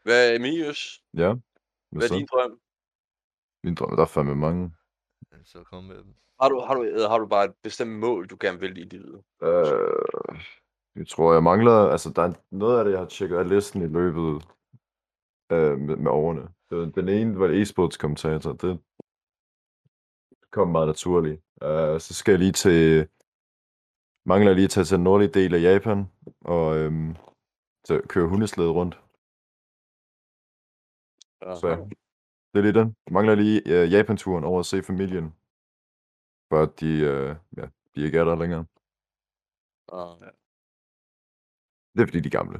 Hvad er Emius? Ja, hvad Hvad er din drøm? Min drøm, der er fandme mange. Så kom med dem. Har du, har, du, eller har du bare et bestemt mål, du gerne vil i livet? Øh, jeg tror, jeg mangler... Altså, der er noget af det, jeg har tjekket af listen i løbet øh, med, med årene. Var, den ene var e-sports kommentator. Det kom meget naturligt. Øh, så skal jeg lige til... Mangler lige at tage til den nordlige del af Japan, og øhm, så køre hundeslæde rundt. Så ja, det er lige den. Mangler lige øh, Japan-turen over at se familien. For at de, øh, ja, de ikke er der længere. Ah. Det er fordi, de er gamle.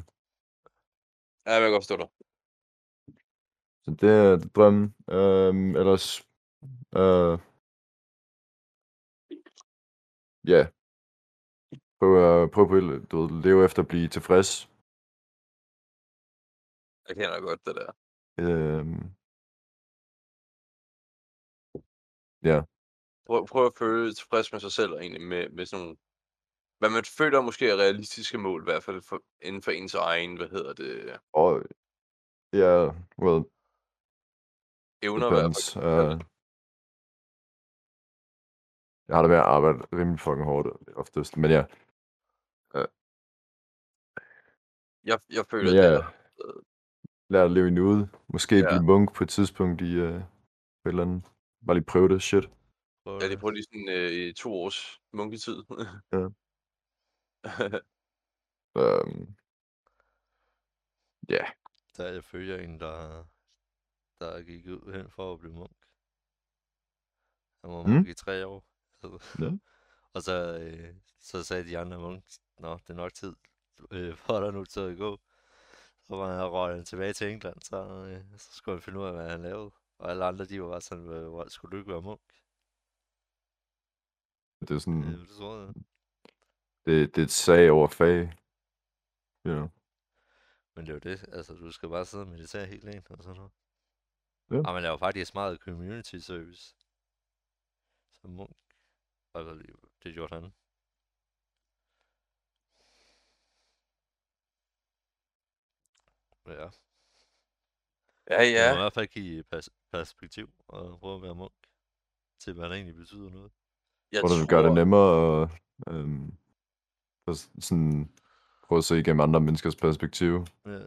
Ja, jeg kan godt forstå dig. Så det er det er drømmen. Øhm, ellers... Øh, ja. Prøv at, prøv på, du ved, leve efter at blive tilfreds. Jeg kender godt det der. Øhm, Prøv, prøv at føle tilfreds med sig selv, egentlig, med, med sådan nogle, hvad man føler måske er realistiske mål, i hvert fald for, inden for ens egen, hvad hedder det, og ja, well, evner i hvert fald. Uh, jeg har det med at arbejde rimelig fucking hårdt oftest, men ja. Jeg, jeg føler, det ja, er, lær at leve i nuet. Måske Ja. blive munk på et tidspunkt i uh, på et eller andet. Bare lige prøve det shit. Ja, det. det prøver lige sådan øh, i to års munketid. Ja. Um, ja, Der jeg følger en, der, der gik ud hen for at blive munk. Han var Mm. munk i tre år. Ja. [LAUGHS] Og så, øh, så sagde de andre munk, Nå, det er nok tid øh, [LAUGHS] for dig nu til at gå. Så var han røget tilbage til England, så, øh, så skulle han finde ud af, hvad han lavede. Og alle andre, de var bare sådan, "Hvor- hvor skulle du ikke være munk? det er sådan, Øh, det tror jeg. det, det er et sag over fag. You know. Men det er jo det, altså du skal bare sidde og meditere helt rent og sådan noget. Ja. Og man laver faktisk meget community service. Som munk. Altså, det gjorde han. Ja, ja, ja. ja. må i hvert fald give pers- perspektiv og prøve at være munk. Til hvad der egentlig betyder noget. Jeg Hvor det vil gøre det nemmere at øhm, for s- sådan, prøve at se igennem andre menneskers perspektiv. Ja,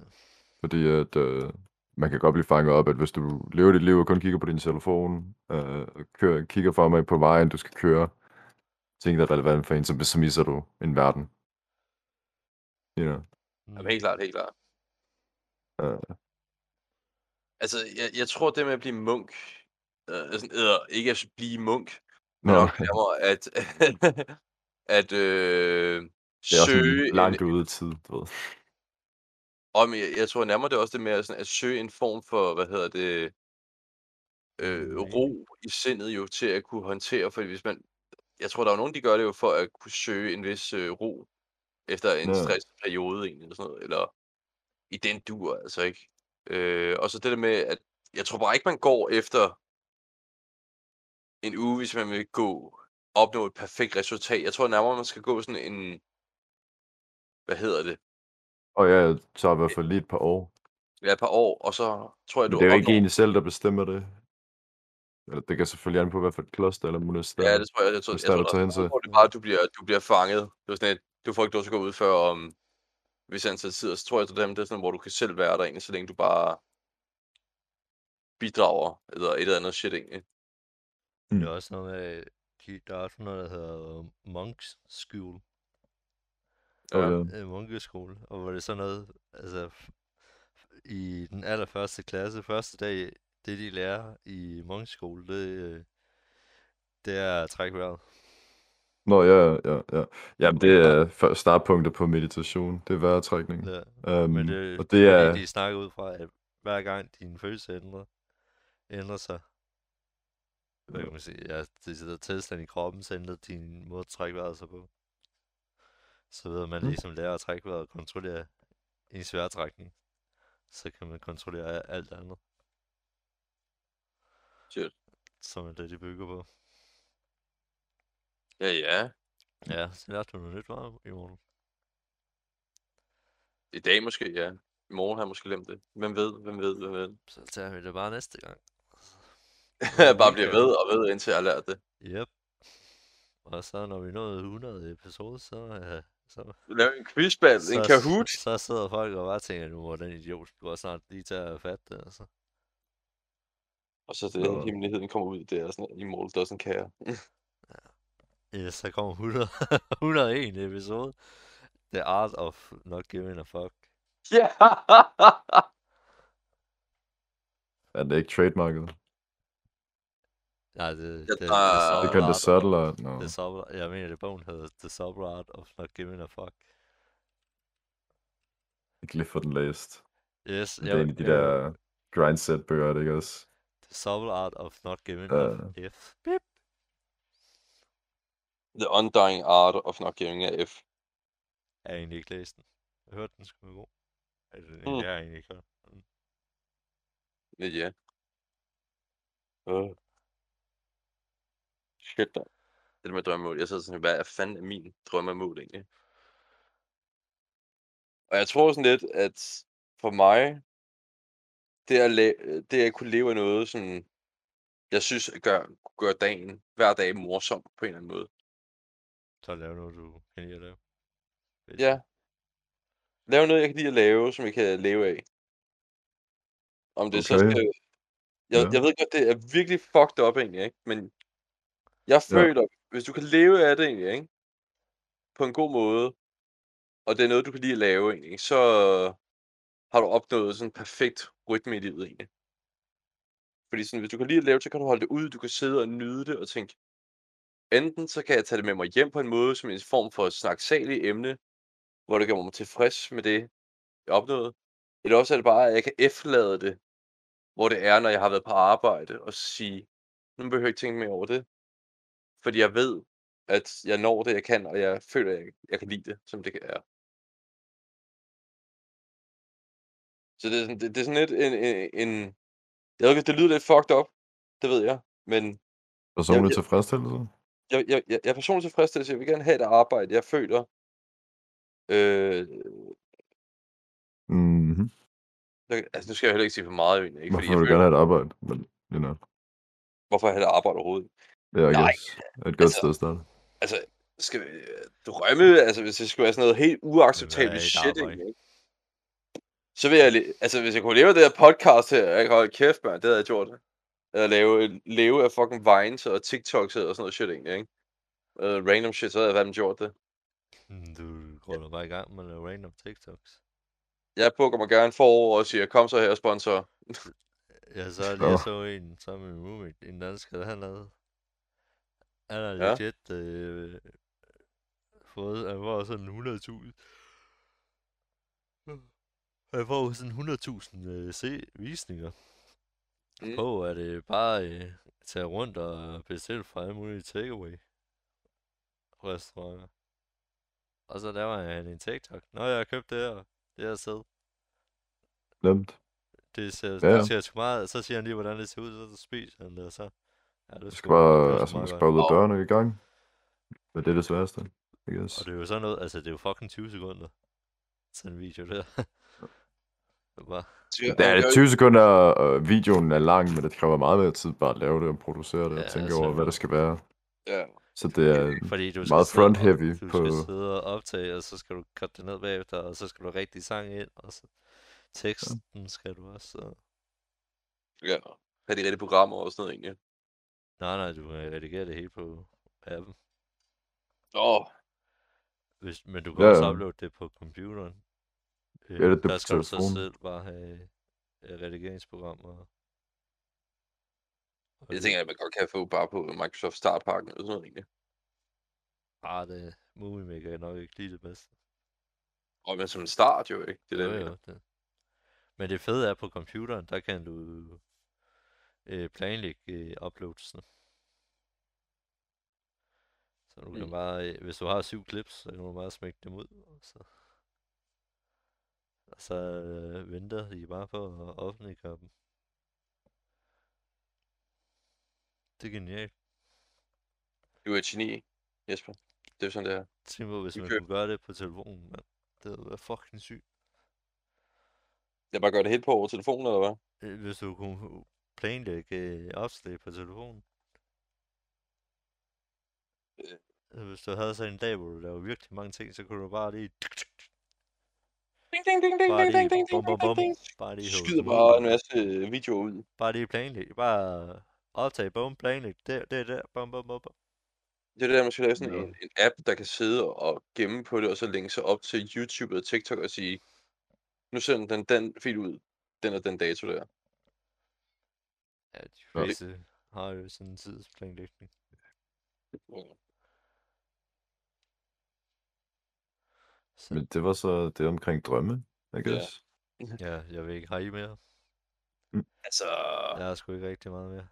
Fordi at, øh, man kan godt blive fanget op, at hvis du lever dit liv og kun kigger på din telefon, øh, og kører, kigger fremad på vejen, du skal køre, ting, der er relevant for en, så, så misser du en verden. You know? Jamen, helt klart, helt klart. Øh, Altså, jeg, jeg tror, det med at blive munk, øh, sådan, øh, ikke at blive munk, men Nå, nok nærmere at, [LAUGHS] at øh, det er også søge en langt en, ude tid, du ved. om, jeg, jeg tror nærmere det er også det med at, sådan, at søge en form for, hvad hedder det, øh, Mening. ro i sindet jo til at kunne håndtere, for hvis man, jeg tror, der er nogen, de gør det jo for at kunne søge en vis øh, ro efter en Ja. stressperiode egentlig, eller sådan noget, eller i den dur, altså ikke. Øh, og så det der med, at jeg tror bare ikke, man går efter en uge, hvis man vil gå opnå et perfekt resultat. Jeg tror nærmere, man skal gå sådan en, hvad hedder det, Og jeg tager i hvert fald lige et par år. ja, et par år, og så tror jeg, Men du det er jo ikke opnår... en selv, der bestemmer det. Eller det kan selvfølgelig an på, hvad for et kloster eller monastær, Ja, det tror jeg. Jeg tror, jeg er tror, du tager er hen til. det er bare, at du bliver, du bliver fanget. Det er sådan et, du får ikke lov til at gå ud før om hvis antal og så tror jeg, at dem, det er sådan, hvor du kan selv være der egentlig, så længe du bare bidrager, eller et eller andet shit egentlig. Det er også noget med, de, der er også noget, der hedder Monks School. Og, Ja. øh, munkeskole, og hvor det er sådan noget, altså i den allerførste klasse, første dag, det de lærer i munkeskole, det, øh, det er at trække vejret. Nå, ja, ja, ja. Jamen, det er før- startpunktet på meditation. Det er vejrtrækning. Ja. Um, Men det, og det det er de snakker ud fra, at hver gang din følelse ændrer, ændrer sig, hvad kan man sige, ja, det sidder tilstand i kroppen, så ændrer din måde at trække vejret sig på. Så ved man Mm. ligesom lærer at trække vejret og kontrollere ens vejrtrækning. Så kan man kontrollere alt andet. Shit. Som er det, de bygger på. Ja, ja. Ja, så lærte du noget nyt var i morgen. I dag måske, ja. I morgen har jeg måske glemt det. Hvem ved, hvem ved, hvem ved. Så tager vi det bare næste gang. [LAUGHS] bare bliver ved og ved, indtil jeg har lært det. Yep. Og så når vi nåede 100 episode, så, uh, så, Lav en quizbattle, en så, Kahoot. så sidder folk og bare tænker, nu hvor den idiot skulle snart lige tage at fatte det. Altså. Og så det, Nå. hemmeligheden kommer ud, det er sådan, i mål doesn't [LAUGHS] care. Ja, så kommer 100, 101 episode. The Art of Not Giving a Fuck. Ja! [LAUGHS] Er det ikke trademarket? Nej, det, det, det, tror- Det kan det subtle art. Nå. The Subtle, jeg mener, det bogen hedder The Subtle Art of Not Giving a Fuck. Ikke lige for den læst. Yes, Det er en af de der grindset bøger, er det ikke også? The Subtle Art of Not Giving Ja. a F. Bip. The Undying Art of Not Giving a F. Jeg har egentlig ikke læst den. Jeg hørte, den skulle være god. Altså, Mm. jeg har egentlig ikke hørt. den. Ja, ja. Uh. Shit, da. Det med drømmemål. Jeg sidder sådan, hvad er fanden er min drømmemål egentlig? Og jeg tror sådan lidt, at for mig, det at, la- det at kunne leve af noget, som jeg synes gør, gør dagen hver dag morsom på en eller anden måde. Så lave noget, du kan lide at lave. Ja. Lave noget, jeg kan lide at lave, som jeg kan leve af. Om det så Okay. skal... Jeg, Ja. jeg ved godt, det er virkelig fucked up egentlig, ikke? Men jeg Ja. føler, hvis du kan leve af det egentlig, ikke? På en god måde, og det er noget, du kan lide at lave egentlig, så har du opnået sådan en perfekt rytme i livet egentlig. Fordi sådan, hvis du kan lide at lave, så kan du holde det ud, du kan sidde og nyde det og tænke, enten så kan jeg tage det med mig hjem på en måde, som en form for et snaksaligt emne, hvor det gør mig tilfreds med det, jeg opnåede. Eller også er det bare, at jeg kan efterlade det, hvor det er, når jeg har været på arbejde, og sige, nu behøver jeg ikke tænke mere over det. Fordi jeg ved, at jeg når det, jeg kan, og jeg føler, at jeg, jeg kan lide det, som det er. Så det er sådan, det, det er sådan lidt en, en, en... Jeg ved, godt, det lyder lidt fucked up, det ved jeg, men Personlig jeg- tilfredsstillelse? Jeg, jeg, jeg, jeg er personligt tilfredsstillelse. Jeg vil gerne have et arbejde, jeg føler, øh, Mhm. der- altså nu skal jeg heller ikke sige for meget, egentlig, ikke? Fordi Hvorfor jeg vil du gerne have et arbejde? Men, you know. hvorfor have et arbejde overhovedet? Ja, I Nej, guess. Er et godt altså- sted at starte. Altså, skal vi- drømme, altså hvis det skulle være sådan noget helt uacceptabelt shit, ikke? Så vil jeg, altså hvis jeg kunne leve af det her podcast her, jeg kan holde kæft, mand, det havde jeg gjort. Eller lave, leve af fucking Vines og TikToks og sådan noget shit egentlig, ikke? Uh, random shit, så havde jeg fandme gjort det. Mm, Du går da bare i gang med nogle random TikToks. Jeg bukker mig gerne forover og siger, kom så her, sponsor. Ja, så er Nå. lige så en sammen med min roommate, en dansker, han havde, han har Ja. legit øh, fået, han får sådan 100.000. Han får sådan 100.000 øh, se visninger Mm. på, at det bare øh, tage rundt og bestille fra alle mulige takeaway restauranter. Og så laver han en TikTok. Nå, jeg har købt det her, det her sæd. Nemt. Det ser, Ja, det ser sgu meget, så siger han lige, hvordan det ser ud, så spiser han det, og så... Ja, det sgu- skal bare, det altså, man skal bare ud af Og- dørene i gang. Men det er det sværeste, I guess. Og det er jo sådan noget, altså det er jo fucking 20 sekunder. Sådan en video der. [LAUGHS] det er bare, Det er 20 sekunder, og videoen er lang, men det kræver meget mere tid bare at lave det og producere det og Ja, tænke altså- over, hvad det skal være. Ja. Så det er fordi du meget og- front-heavy Du på... skal sidde og optage, og så skal du cutte det ned bagefter, og så skal du rigtig sang ind, og så teksten skal du også. Så... Ja. Har de rigtige programmer og sådan noget egentlig. Nej, nej, du kan redigere det hele på appen. Åh, oh, Hvis, men du kan Ja, også ja. uploade det på computeren. Øh, Ja, det er der skal du så selv bare have øh, redigeringsprogrammer. Og jeg tænker, at man godt kan få bare på Microsoft Startpakken eller sådan noget egentlig. Ah, det Movie Maker er nok ikke lige det bedste. Og men som en start jo, ikke? Det er Jo, det, jo, det. Men det fede er på computeren, der kan du øh, planlægge øh, uploadsene. Så du kan Mm. bare, øh, hvis du har syv clips, så kan du bare smække dem ud, og så, og så øh, venter de bare på at offentliggøre dem. Det er genialt. Du er et geni, Jesper. Det er sådan, det er. Tænk på, hvis man køb- kunne gøre det på telefonen, mand. Det ville være fucking sygt. Jeg bare gør det helt på over telefonen, eller hvad? Øh, Hvis du kunne planlægge øh, opslag på telefonen. Øh. Øh, Hvis du havde sådan en dag, hvor du laver virkelig mange ting, så kunne du bare lige... Ding, ding, ding, ding, Bare ding, ding, ding, ding, bum. ding, ding. Bare lige skyder bare en masse videoer ud. Bare lige planlægge. Bare optage, bum, planlægge. Der, der, der, bum, bum, bum, bum. Det er det der, man skal lave sådan Ja. en, en app, der kan sidde og gemme på det, og så linke sig op til YouTube og TikTok og sige, nu sender den den fil ud, den og den dato der. Ja, de fleste har jo sådan en tidsplanlægning. Så, Men det var så det omkring drømme, I guess. ja, jeg ved ikke, har I mere? Altså, Jeg har sgu ikke rigtig meget mere.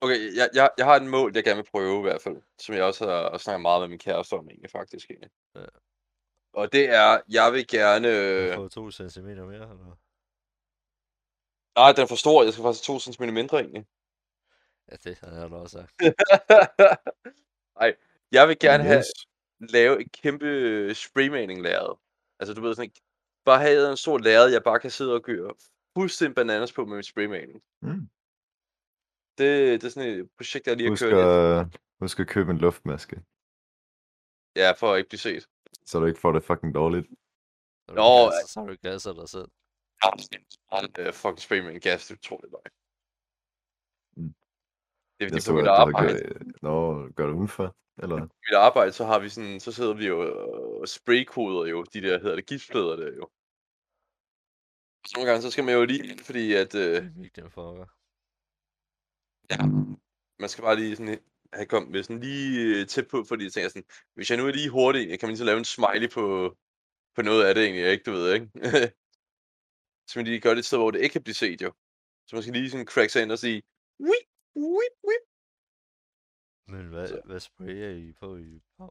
okay, jeg, jeg, jeg har et mål, jeg gerne vil prøve i hvert fald, som jeg også har snakket meget med min kæreste om egentlig, faktisk. Egentlig. Ja. Og det er, jeg vil gerne... Jeg Øh... får to centimeter mere, eller? Nej, den er for stor, jeg skal faktisk 2 cm mindre egentlig. Ja, det har du også sagt. [LAUGHS] Nej, jeg vil gerne have. Lave et kæmpe spraymaling lærred. Altså du ved sådan ikke, bare have en stor lærred, jeg bare kan sidde og gøre fuldstændig bananas på med min spraymaling. Mm. Det, det er sådan et projekt, jeg lige har kørt at, husk at købe en luftmaske, Ja, for at ikke blive set. så du ikke får det fucking dårligt. Så du Nå, gasser, så har du gasser dig selv. Uh, fucking spraymaling gas, det tror jeg bare. Mm. Det er Jeg fordi så, på at mit du har arbejde. gjort, Nå, gør det udenfor, eller? På mit arbejde, så har vi sådan, så sidder vi jo og spraykoder jo, de der, hedder det, giftflader der jo. Så nogle gange, så skal man jo lige, ind, fordi at, øh, Det er fucker. Ja. [CLEARS THROAT] Man skal bare lige sådan have kommet med sådan lige øh, tæt på, fordi jeg tænker sådan, hvis jeg nu er lige hurtig, kan man lige så lave en smiley på, på noget af det egentlig, ikke? Du ved, ikke? [LAUGHS] så man lige gør det et sted, hvor det ikke kan blive set, jo. Så man skal lige sådan crack sig ind og sige, wip, wip, wip. Men hvad, Så. hvad sprayer I på i Bag?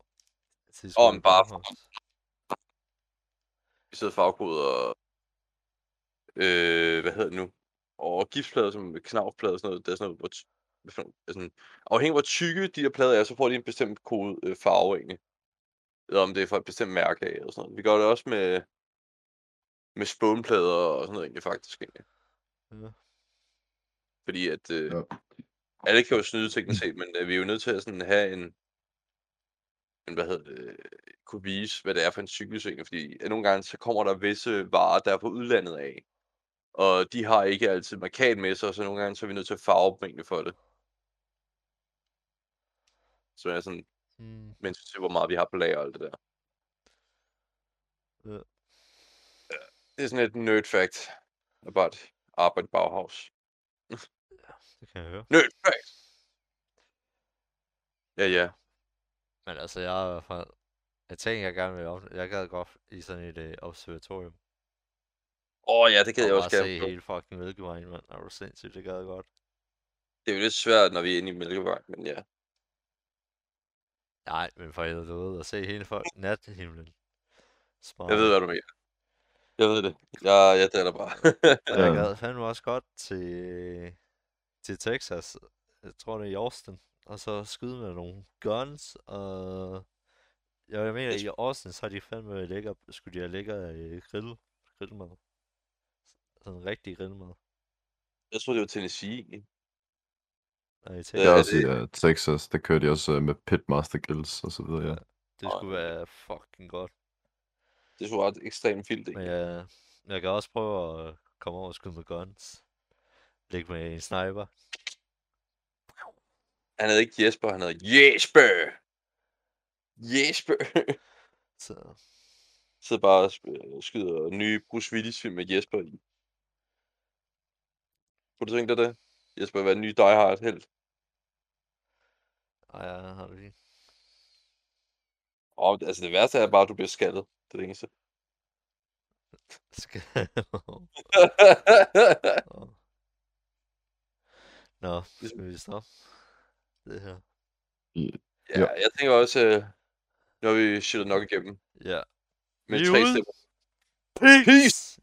Til Åh, men bare- Bauhaus? I stedet farvekode og, øh, hvad hedder det nu? Og giftplader som knavplader og sådan noget, det er sådan noget, hvor, for altså, afhængig af hvor tykke de der plader er, så får de en bestemt kode øh, farve egentlig. Eller om det er fra et bestemt mærke af, eller sådan noget. Vi gør det også med, med spånplader og sådan noget egentlig, faktisk. Egentlig. Ja. Fordi at øh, Ja. Alle kan jo snyde teknisk set, men øh, vi er jo nødt til at sådan have en, men hvad hedder det, kunne vise, hvad det er for en cyklus egentlig, fordi øh, nogle gange så kommer der visse varer, der er fra udlandet af, og de har ikke altid markat med sig, så nogle gange så er vi nødt til at farve dem for det. Så er sådan, Mm. vi ser, hvor meget vi har på lager og alt det der. Ja. Det er sådan et nerd fact about arbejde i Bauhaus. [LAUGHS] Det kan jeg høre. Fact! Ja, ja. Men altså, jeg er i hvert fald... Jeg tænker, jeg gerne vil op... Jeg gad godt i sådan et øh, observatorium. Åh oh, ja, det Og jeg også gerne. se hele fucking Mælkevejen, mand. Er du sindssygt, det gad jeg godt. Det er jo lidt svært, når vi er inde i Mælkevej, men ja. Nej, men for helvede, du ved, at se hele folk nathimlen. Smart. Jeg ved, hvad du mener. Jeg ved det. Jeg, jeg deler bare. Og jeg [LAUGHS] gad fandme også godt til, til Texas. Jeg tror, det er i Austin. Og så skyde med nogle guns, og... Jeg mener, Jeg i Austin, så har de fandme lækker, skulle de have lækker øh, grill, grillmad. Sådan en rigtig grillmad. jeg tror, det var Tennessee. Og i Det Texas, er Ja, også i det- uh, Texas, der kører de også uh, med pitmaster grills og så videre, ja. det skulle være fucking godt. Det så ret ekstremt Men ikke? jeg, jeg kan også prøve at komme over og skyde med guns. Ligge med en sniper. Han hed ikke Jesper, han hed Jesper! Jesper! Så Så bare og sp- skyder nye Bruce Willis film med Jesper i. Kunne du tænke dig det? Jesper vil være en ny Die Hard helt. ej, ja, har du lige. Og altså det værste er bare, at du bliver skaldet. Det er det eneste. [LAUGHS] Skal... [LAUGHS] Nå. Nå, skal vi stoppe det her? ja, Jo. jeg tænker også, øh, har vi shittet nok igennem. Ja. Med Vi er tre ude. stemmer. Peace!